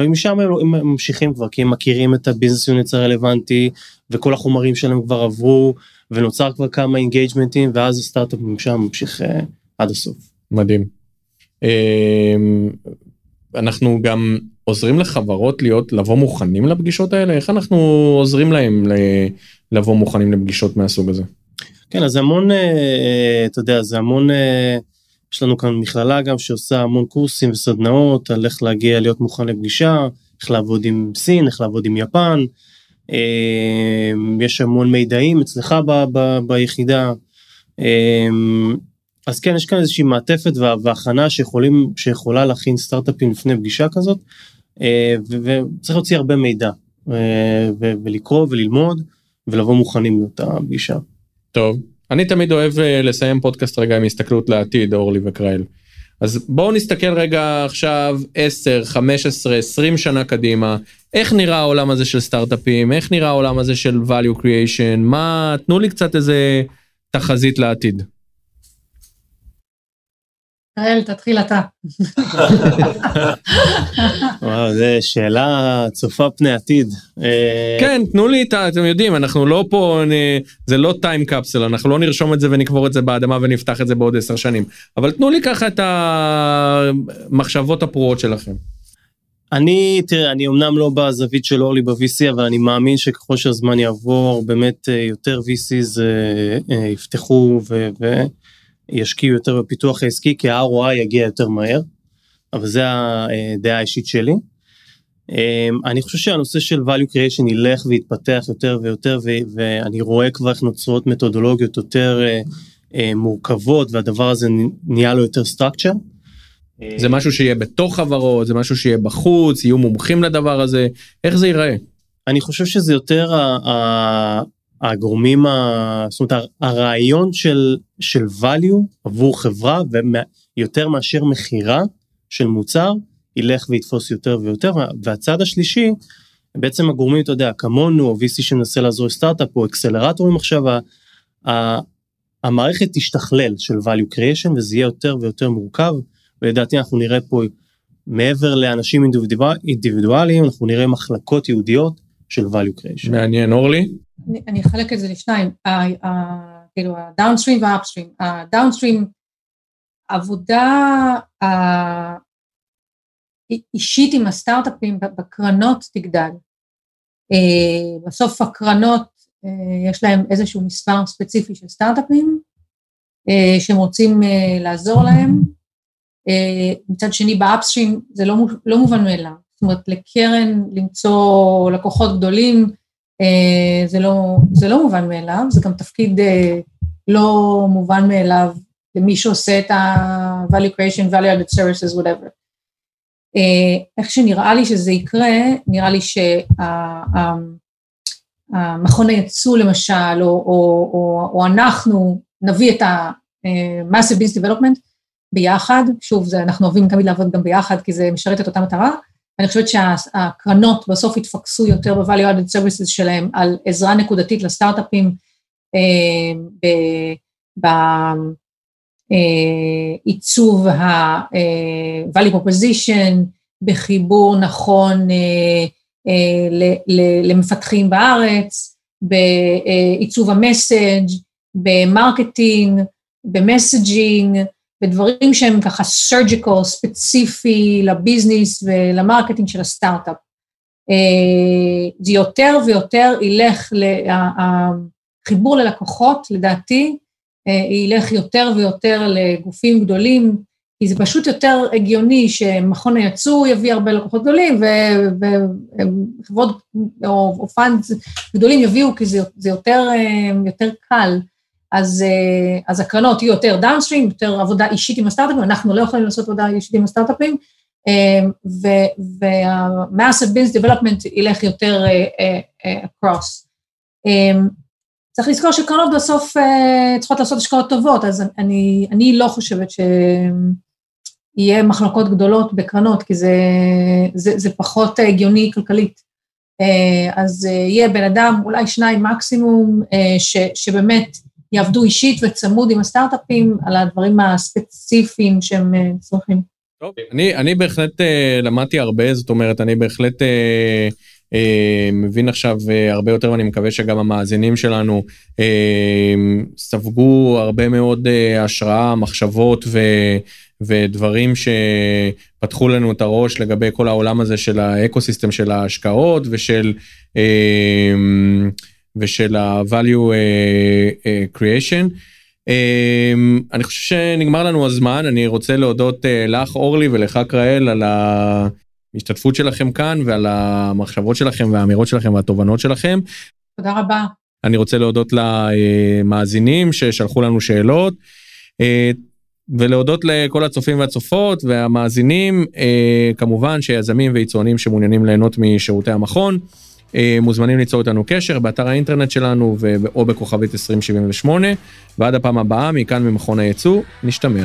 ומשם הם, הם ממשיכים כבר, כי הם מכירים את ה business units הרלוונטי, וכל החומרים שלהם כבר עברו, ונוצר כבר כמה אינגייג'מנטים, ואז הסטארט-אפ משם ממשיך uh, עד הסוף. מדהים. אמ, אנחנו גם עוזרים לחברות להיות, לבוא מוכנים לפגישות האלה? איך אנחנו עוזרים להם ל- לבוא מוכנים לפגישות מהסוג הזה? כן, אז המון, אה, אתה יודע, זה המון, אה, יש לנו כאן מכללה גם שעושה המון קורסים וסדנאות על איך להגיע להיות מוכן לפגישה, איך לעבוד עם סין, איך לעבוד עם יפן. אה, יש המון מידעים אצלך ב, ב, ביחידה. אה, אז כן, יש כאן איזושהי מעטפת וה- והכנה שיכולים, שיכולה להכין סטארט-אפים לפני פגישה כזאת, אה, וצריך להוציא הרבה מידע, אה, ולקרוא וללמוד, ולבוא מוכנים לאותה פגישה. טוב, אני תמיד אוהב אה, לסיים פודקאסט רגע עם הסתכלות לעתיד, אורלי וקרייל. אז בואו נסתכל רגע עכשיו 10, 15, 20 שנה קדימה, איך נראה העולם הזה של סטארט-אפים, איך נראה העולם הזה של value creation, מה, תנו לי קצת איזה תחזית לעתיד. יעל, תתחיל אתה. וואו, זו שאלה צופה פני עתיד. אה, כן, תנו לי את ה... אתם יודעים, אנחנו לא פה, אני- זה לא טיים קפסל, אנחנו לא נרשום את זה ונקבור את זה באדמה ונפתח את זה בעוד עשר שנים. אבל תנו לי ככה את המחשבות הפרועות שלכם. אני, תראה, אני אמנם לא בזווית של אורלי ב-VC, אבל אני מאמין שככל שהזמן יעבור, באמת אה, יותר VCs אה, יפתחו ו- וישקיעו יותר בפיתוח העסקי, כי ה-ROI יגיע יותר מהר, אבל זה הדעה האישית שלי. אה, אני חושב שהנושא של value creation ילך ויתפתח יותר ויותר, ואני רואה כבר איך נוצרות מתודולוגיות יותר אה, אה, מורכבות, והדבר הזה נהיה לו יותר structure. זה משהו שיהיה בתוך חברות, זה משהו שיהיה בחוץ, יהיו מומחים לדבר הזה, איך זה ייראה? אני חושב שזה יותר הגורמים, ה- זאת אומרת הרעיון של, של value עבור חברה ויותר מאשר מכירה של מוצר ילך ויתפוס יותר ויותר והצד השלישי בעצם הגורמים אתה יודע כמונו או VC שמנסה לעזור לסטארט-אפ או אקסלרטורים עכשיו ה- ה- המערכת תשתכלל של value creation וזה יהיה יותר ויותר מורכב ולדעתי אנחנו נראה פה מעבר לאנשים אינדיבידואל- אינדיבידואליים אנחנו נראה מחלקות ייעודיות של value creation. מעניין, אורלי? אני- אחלק את זה לשניים, כאילו הדאונסטרים והאפסטרים. הדאונסטרים, עבודה אישית עם הסטארט-אפים בקרנות תגדל. אה, בסוף הקרנות, אה, יש להם איזשהו מספר ספציפי של סטארט-אפים אה, שהם רוצים לעזור להם. מצד שני, באפסטרים זה לא, לא מובן מאליו. זאת אומרת, לקרן למצוא לקוחות גדולים, זה לא, זה לא מובן מאליו, זה גם תפקיד אה, לא מובן מאליו למי שעושה את ה-value creation, value added services, whatever. אה, איך שנראה לי שזה יקרה, נראה לי שהמכון הייצוא למשל, או, או, או, או אנחנו נביא את ה-massive business development, ביחד, שוב, זה, אנחנו אוהבים תמיד לעבוד גם ביחד, כי זה משרת את אותה מטרה, אני חושבת שהקרנות בסוף יתפקסו יותר ב-value added services שלהם על עזרה נקודתית לסטארט-אפים, בעיצוב ה-value proposition, בחיבור נכון למפתחים בארץ, בעיצוב ה message, ב marketing, ב messaging, בדברים שהם ככה surgical, ספציפי ל business ול marketing של הסטארט-אפ. זה יותר ויותר ילך, החיבור ללקוחות, לדעתי, ילך יותר ויותר לגופים גדולים, כי זה פשוט יותר הגיוני שמכון היצוא יביא הרבה לקוחות גדולים, וחברות או fund גדולים יביאו, כי זה, זה יותר, יותר קל. אז, אז הקרנות יהיו יותר downstream, יותר עבודה אישית עם הסטארט-אפים, אנחנו לא יכולים לעשות עבודה אישית עם הסטארט-אפים, וה-massive business development ילך יותר across. צריך לזכור שקרנות בסוף צריכות לעשות השקעות טובות, אז אני, אני לא חושבת שיהיה מחלקות גדולות בקרנות, כי זה, זה, זה פחות הגיוני כלכלית. אז יהיה בן אדם, אולי שניים מקסימום, ש, שבאמת יעבדו אישית וצמוד עם הסטארט-אפים על הדברים הספציפיים שהם צריכים. טוב, אני, אני בהחלט uh, למדתי הרבה, זאת אומרת, אני בהחלט uh, uh, מבין עכשיו uh, הרבה יותר, ואני מקווה שגם המאזינים שלנו uh, ספגו הרבה מאוד uh, השראה, מחשבות ו... ודברים שפתחו לנו את הראש לגבי כל העולם הזה של האקו-סיסטם של ההשקעות ושל uh, ושל ה-value uh, uh, creation. Um, אני חושב שנגמר לנו הזמן, אני רוצה להודות uh, לך אורלי ולך קראל על ההשתתפות שלכם כאן ועל המחשבות שלכם והאמירות שלכם והתובנות שלכם. תודה רבה. אני רוצה להודות למאזינים ששלחו לנו שאלות. ולהודות לכל הצופים והצופות והמאזינים, כמובן שיזמים ויצואנים שמעוניינים ליהנות משירותי המכון. מוזמנים ליצור איתנו קשר באתר האינטרנט שלנו או בכוכבית 2078 ועד הפעם הבאה מכאן ממכון הייצוא נשתמע.